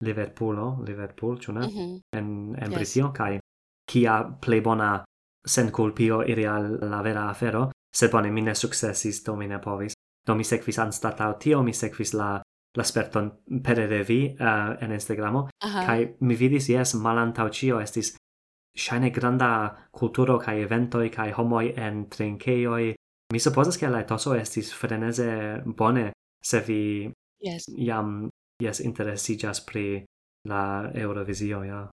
Liverpoolo, Liverpool, ĉu ne? Mm -hmm. En en yes. Britio kaj kia plej bona sen culpio iri al la vera afero, sed bone mi ne successis, do mi ne povis. Do mi sekvis anstatau tio, mi sekvis la la sperton pere de vi uh, en Instagramo, uh -huh. kai mi vidis, yes, malantau cio estis shine granda culturo kai evento kai homoi en trinkeioi. Mi supposas ke la etoso estis freneze bone se vi yes. jam yes interesiĝas pri la Eurovisio, ja.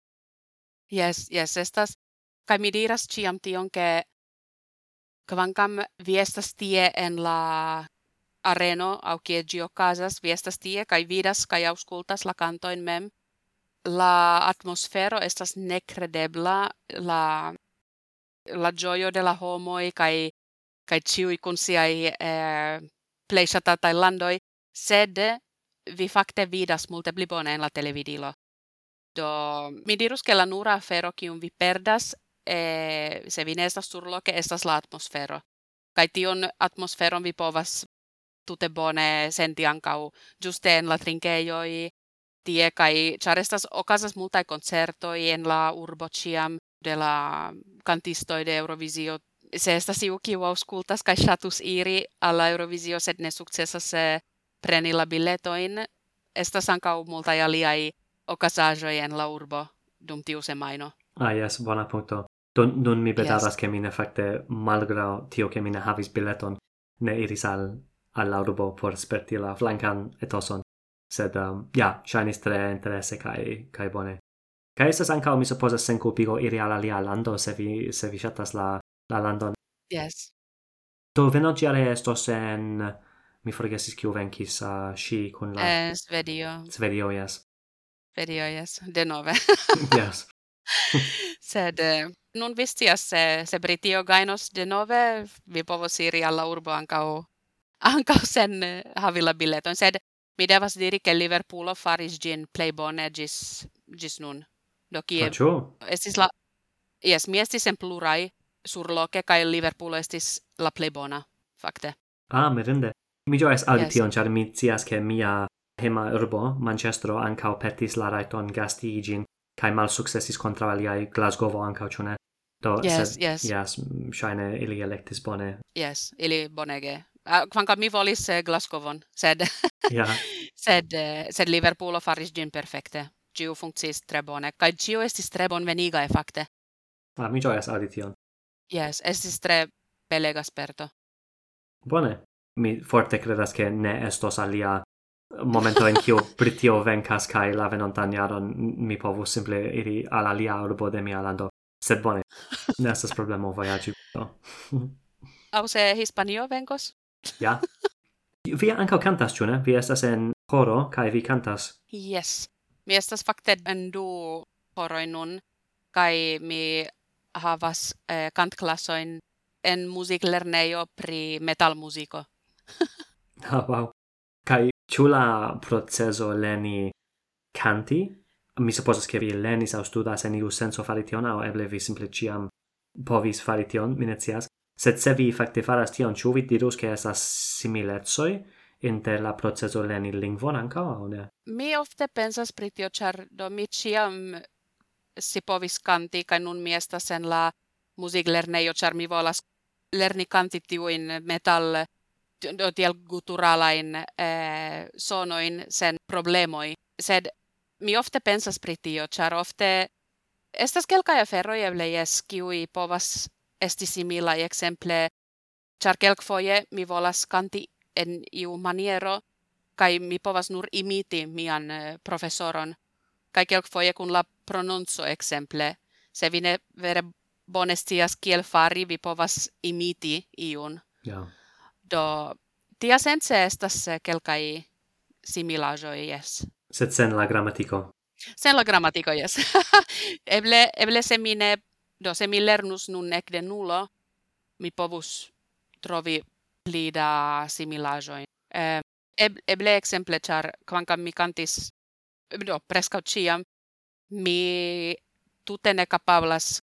Yes, yes, estas Kai mi diras ciam tion ke kvankam vi estas tie en la areno au kie gi okazas, vi estas tie kaj vidas kaj aŭskultas la kantojn mem. La atmosfero estas nekredebla, la la gioio de la homoi, kaj kaj ĉiuj kun siaj eh, plej ŝatataj landoj, sed vi fakte vidas multe pli bone en la televidilo. Do mi dirus ke la nura afero kiun vi perdas eh, se vi ne estas surloke estas la atmosfero. Kaj tion atmosferon vi povas tutte bone senti ancau giuste en la trinkeioi tie kai charestas okazas multa concerto en la urbo ciam de la cantisto de Eurovisio se estas iu kiu aŭskultas kaj ŝatus iri al la Eurovisio sed ne sukcesas preni la biletoin estas ankaŭ multaj aliaj ocasajoi en la urbo dum tiu semaino. Ah, yes, bona punto. Don, nun mi bedaras, yes. che mi ne facte, malgrau tio che mi ne havis bileton, ne iris al, al urbo por sperti la flancan etoson. Sed, um, ja, shainis tre interesse kai, kai bone. Kai estas ancao, mi supposas, sen culpigo iri al alia lando, se vi, se vi shatas la, la landon. Yes. Do venociare estos en... Mi forgesis kiu venkis uh, shi kun la... Eh, Svedio. Svedio, yes perioies, de nove. yes. Sed eh, nun vistias se, se Britio gainos de nove, vi povos iri alla urbo ancao, ancao sen eh, havilla bileton. Sed mi devas diri che Liverpoolo faris gin plei bone gis, gis nun. Do kie... Pacio? Estis la... Yes, mi estis en plurai surloke, kai Liverpoolo estis la plei bona, fakte. Ah, merende. Mi gioes audi yes. tion, char mi cias che mia pema urbo Manchestro ancao petis la raiton gasti igin kai mal successis contra aliai Glasgow ancao, ne? Do, yes, sed, yes. Yes, shine ili electis bone. Yes, ili bonege. Quanca mi volis eh, Glasgowon, sed yeah. sed eh, sed Liverpoolo faris gin perfekte. Giu funccis tre bone kaj giu estis tre bon venigae, fakte. Ah, mi ĝojas audition. Yes, estis tre belega sperto. Bone. Mi forte credas che ne estos alia momento en kiu Britio venkas kaj la venontan jaron mi povus simple iri al alia urbo de mia lando. Sed bone, ne estas problemo vojaĝi. No. Au se Hispanio venkos? Ja. Vi ankaŭ kantas, ĉu ne? Vi estas en coro kaj vi kantas. Yes. Mi estas fakte en du horoj nun kaj mi havas eh, kantklasojn en muziklernejo pri metalmuziko. ah, wow. Kai chula proceso leni canti? Mi supposas che vi lenis au studas en iu senso fari tion, au eble vi simple ciam povis fari tion, mi ne. Sed se vi facte faras tion, ciu vi dirus che esas similetsoi inter la proceso leni lingvon anca, au ne? Mi ofte pensas pri tio, ĉar do mi ciam si povis kanti kai nun mi estas en la muziklernejo, char mi volas lerni kanti tiuin metal tiel guturalain eh, sonoin sen problemoi. Sed mi ofte pensas pri tio, char ofte estas kelkai aferoi eble jes, kiui povas esti similaj ekzemple, char kelkfoje mi volas kanti en iu maniero, kai mi povas nur imiti mian eh, professoron, kai kelkfoje kun la prononco ekzemple, se vi ne vere bone scias kiel fari, vi povas imiti iun. Ja. Yeah do tia sense estas eh, kelkai similajo yes sed sen la grammatiko sen la gramatiko yes eble eble se mi ne do se mi lernus nun ekde nulo mi povus trovi pli da similajoi eh, eble exemple char quancam mi cantis do prescau ciam mi tutte ne capablas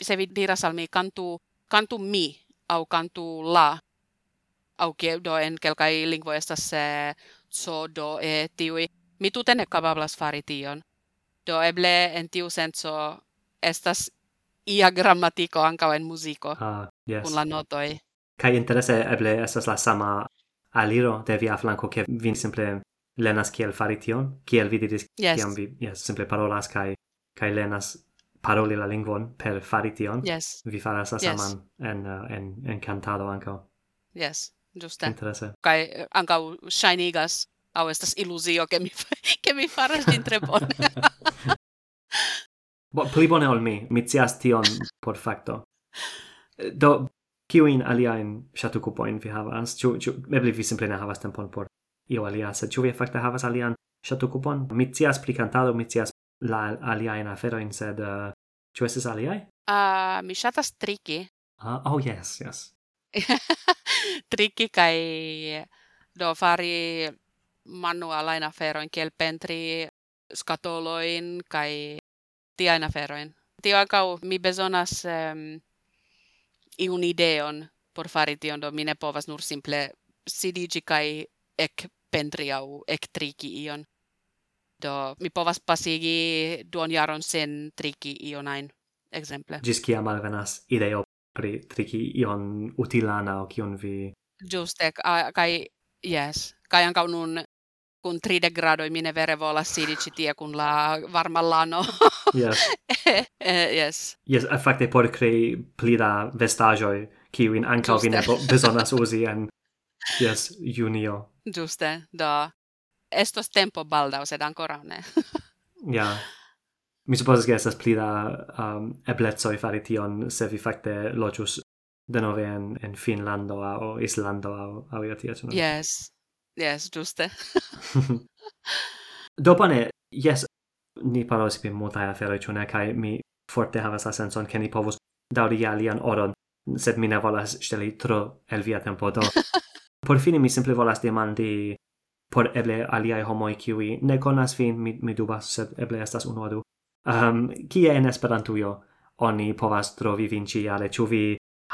se vi diras al mi cantu cantu mi au cantu la aŭ do en kelkai lingvo estas se so do e tiui mi tute ne kapablas fari tion do eble en tiu senso estas ia grammatiko ankaŭ en muziko ah, yes. kun la notoi. Kai interese eble estas la sama aliro de via flanko ke vin simple lenas kiel fari tion kiel vi diris yes. kiam vi yes, simple parolas kai kai lenas paroli la lingvon per fari tion yes. vi faras la yes. saman en, eh, en, en cantado ankaŭ yes Juste. Interesse. Kai eh, ancau shinigas au estas illusio che mi che mi faras din tre bone. Bo pli bone ol mi, mi cias tion por facto. Eh, do kiuin aliaen shatu kupoin vi havas? Ĉu ĉu eble vi simple ne havas tempon por io alia, sed ĉu vi fakte havas alian shatu kupon? Mi cias pli kantado, mi cias la aliaen aferojn, sed uh, ĉu estas aliaj? Ah, uh, mi shatas triki. Ah, uh, oh yes, yes. tricky kai do fari manualain aferoin kiel pentri skatoloin kai tiain aferoin. Tio ancau mi besonas um, iun ideon por fari tion do mine povas nur simple sidigi kai ek pentri au ek triki ion. Do mi povas pasigi duon jaron sen triki ionain exemple. Gis kia malvenas ideo pri triki ion utilana o kion vi Juste, kai yes, kai anka nun kun 3 grado i mine vere vola sidici tie kun la varma lano. Eh, yes. yes. Yes, fakte por crei pli da vestajo ki win anka vi ne besonas usi en yes, junio. Juste, da estos tempo baldau sed ancora ne. ja mi supposas che estas pli da um, eblezoi fari tion se vi facte locius de nove en, en Finlando o Islando o, o io tia. Yes, yes, giuste. Dopane, yes, ni parolis pi multae aferoi, ĉu kai mi forte havas la senson, che ni povus dauri alian oron, sed mi ne volas steli tro el via tempo, do por fine, mi simple volas demandi por eble aliai homoi kiwi ne conas fin, mi, mi dubas, sed eble estas unu du um, kie en Esperantujo oni povas trovi vin ĉiale ĉu vi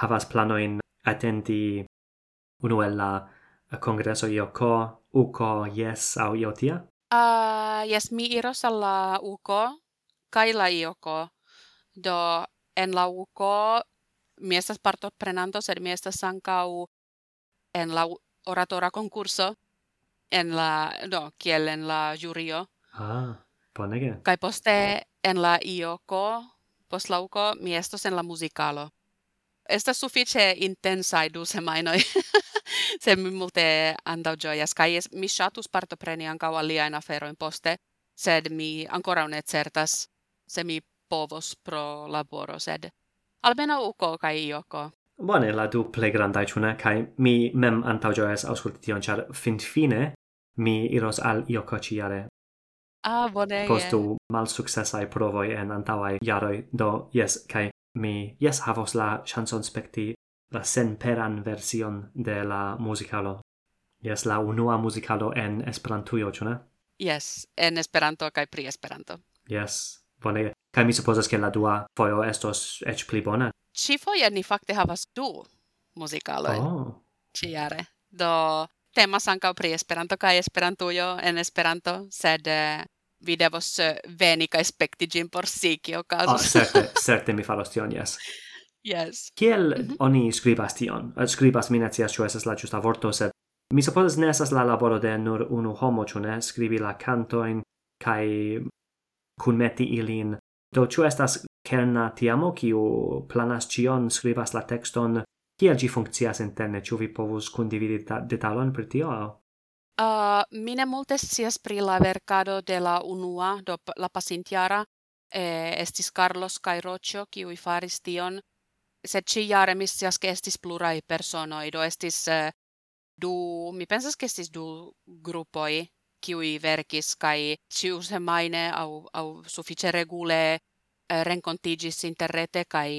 havas planojn atendi unu el la kongreso IOKO, UKO, JES aŭ io tia? Uh, yes, mi iros al la UKO kaj la IOKO. Do en la UKO mi estas partoprenanto, sed mi estas ankaŭ en la oratora concurso en la do kiel en la jurio. Ah, bonege. kai poste en la ioco, post la uco, mi estos en la musicalo. Estas suffice intensai du semainoi. se mi multe andau gioias, kai es mi shatus partopreni ancau aliaen aferoin poste, sed mi ancora ne certas se mi povos pro laboro, sed almeno uko kai ioko. Bone, la du ple grandai cune, kai mi mem antau gioias ausculti tion, char fin fine mi iros al ioko ciare Ah, bone. Postu malsuccessai provoi en antauai jaroi, do yes, kai mi yes havos la chanson specti la senperan version de la musicalo. Yes, la unua musicalo en Esperantujo, ĉu ne? Yes, en Esperanto kaj pri Esperanto. Yes, bone. Kai mi supposas ke la dua foio estos eĉ pli bona. Ĉifoje ni fakte havas du muzikalo. Oh. Ĉiare. Do temas ankaŭ pri Esperanto kaj Esperantujo en Esperanto, sed eh, vi devos eh, veni kaj spekti ĝin por si kio okazos. Ah, certe, certe mi faros tion, yes. Yes. Kiel mm -hmm. oni skribas tion? Eh, skribas mi ne scias ĉu estas la ĝusta vorto, sed mi supposas ne estas la laboro de nur unu homo, ĉu ne? Skribi la kantojn kaj kunmeti ilin. Do ĉu estas kerna tiamo kiu planas ĉion, skribas la tekston? Kiel ĝi funkcias interne? Ĉu vi povus kundividi detalon pri tio? Ah, uh, mi ne multe scias pri la verkado de la unua, do la pasintiara, eh, estis Carlos kaj Rocio, kiuj faris tion, sed ci jare mi scias, ke estis pluraj personoj, do estis eh, du, mi pensas, ke estis du grupoj, kiuj verkis kaj ĉiu semajne au, au suffice regule eh, renkontigis interrete kaj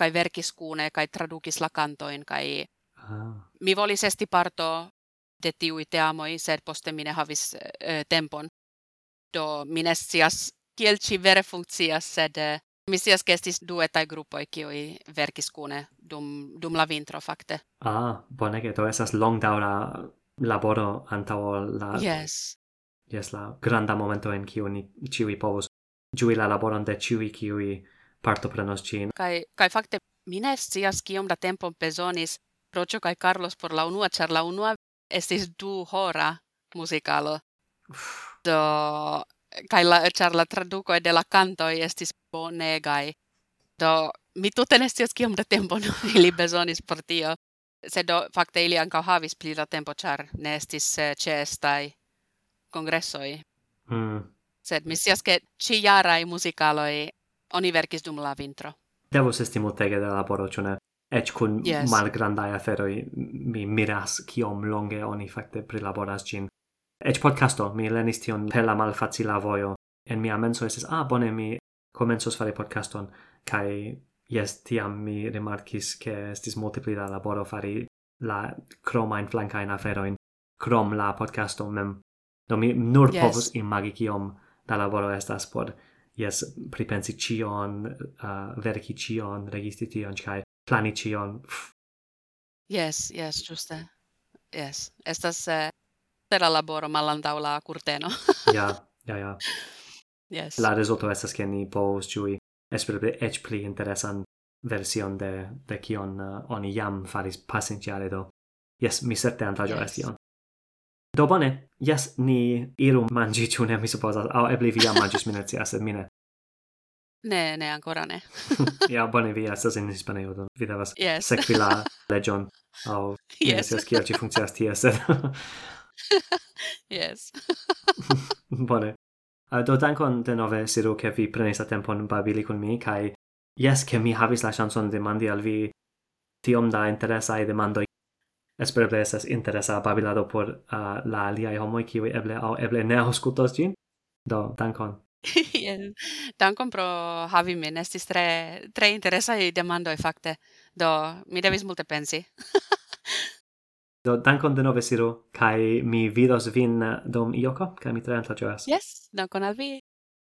kai verkis kune kai tradukis la kantoin kai ah. mi volis esti parto de tiui teamoi, sed poste mine havis eh, tempon. Do mine sias kiel ci vere funkcias, sed eh, mi sias kestis du etaj grupoj kiuj verkis kune dum, dum la vintro fakte. Ah, bonege, do long daura laboro antao la... Yes. Yes, la granda momento en kiu ni ciui povus giui la laboron de ciui kiui partoprenos cin. Kai, kai fakte mine sias scias kiom da tempon bezonis Rocio kai Carlos por la unua, char la unua estis du hora musicalo. Do, kai la, char la traduco de la cantoi estis bonegai. Do, mi tute ne scias kiom da tempo no, ili besonis por tio. Se do, fakte ili ankaŭ havis pli da tempo, char ne estis eh, ĉeestaj kongressoj. Mm. Sed mi scias, ke ĉijaraj muzikaloj oni verkis dum la vintro. Devus esti multege da laboro, ĉu ne? Ec cun yes. malgrandai aferoi mi miras kiom longe oni facte prilaboras gin. Ec podcasto, mi lenis tion per la malfacila vojo. En mia menso estes, ah, bone, mi comensos fare podcaston, kai yes, tiam mi remarcis che estis multipli da laboro fari la cromain flancain aferoin, crom la podcasto mem. Do mi nur yes. povus imagi kiom da laboro estas por, yes, pripensi cion, uh, verki cion, registri tion, kai plani ĉion. Yes, yes, giuste. Yes, estas eh, uh, tera laboro malantaŭ la curteno. ja, ja, ja. Yes. La resulto estas che ni povus giui espereble ec pli interesan version de de kion uh, oni jam faris pasintjare do. Yes, mi certe antaĝo yes. estion. Do bone, yes, ni iru mangi, ĉu ne, mi supposas, au ebli vi jam mangis, mi ne sed ne. Ne, ne, ancora ne. ja, bone, vi estas in Hispanio, do vi devas yes. sekvi la legion, au yes. ne scias kiel ci funkcias tie, sed... yes. bone. Uh, do dankon denove, Siru, che vi prenis la tempon babili kun mi, kai yes, che mi havis la chanson demandi al vi tiom da interesai demandoi. Espereble estas interesa babilado por uh, la aliai homoi, kiwi eble au eble ne auscultos gin. Do, dankon. yes. Dankon pro havi min. Estis tre tre demando e fakte. Do mi devis multe pensi. Do dankon de nove, Siro Kai mi vidos vin dom ioko kai mi tre antaŭĝojas. Yes, dankon al vi.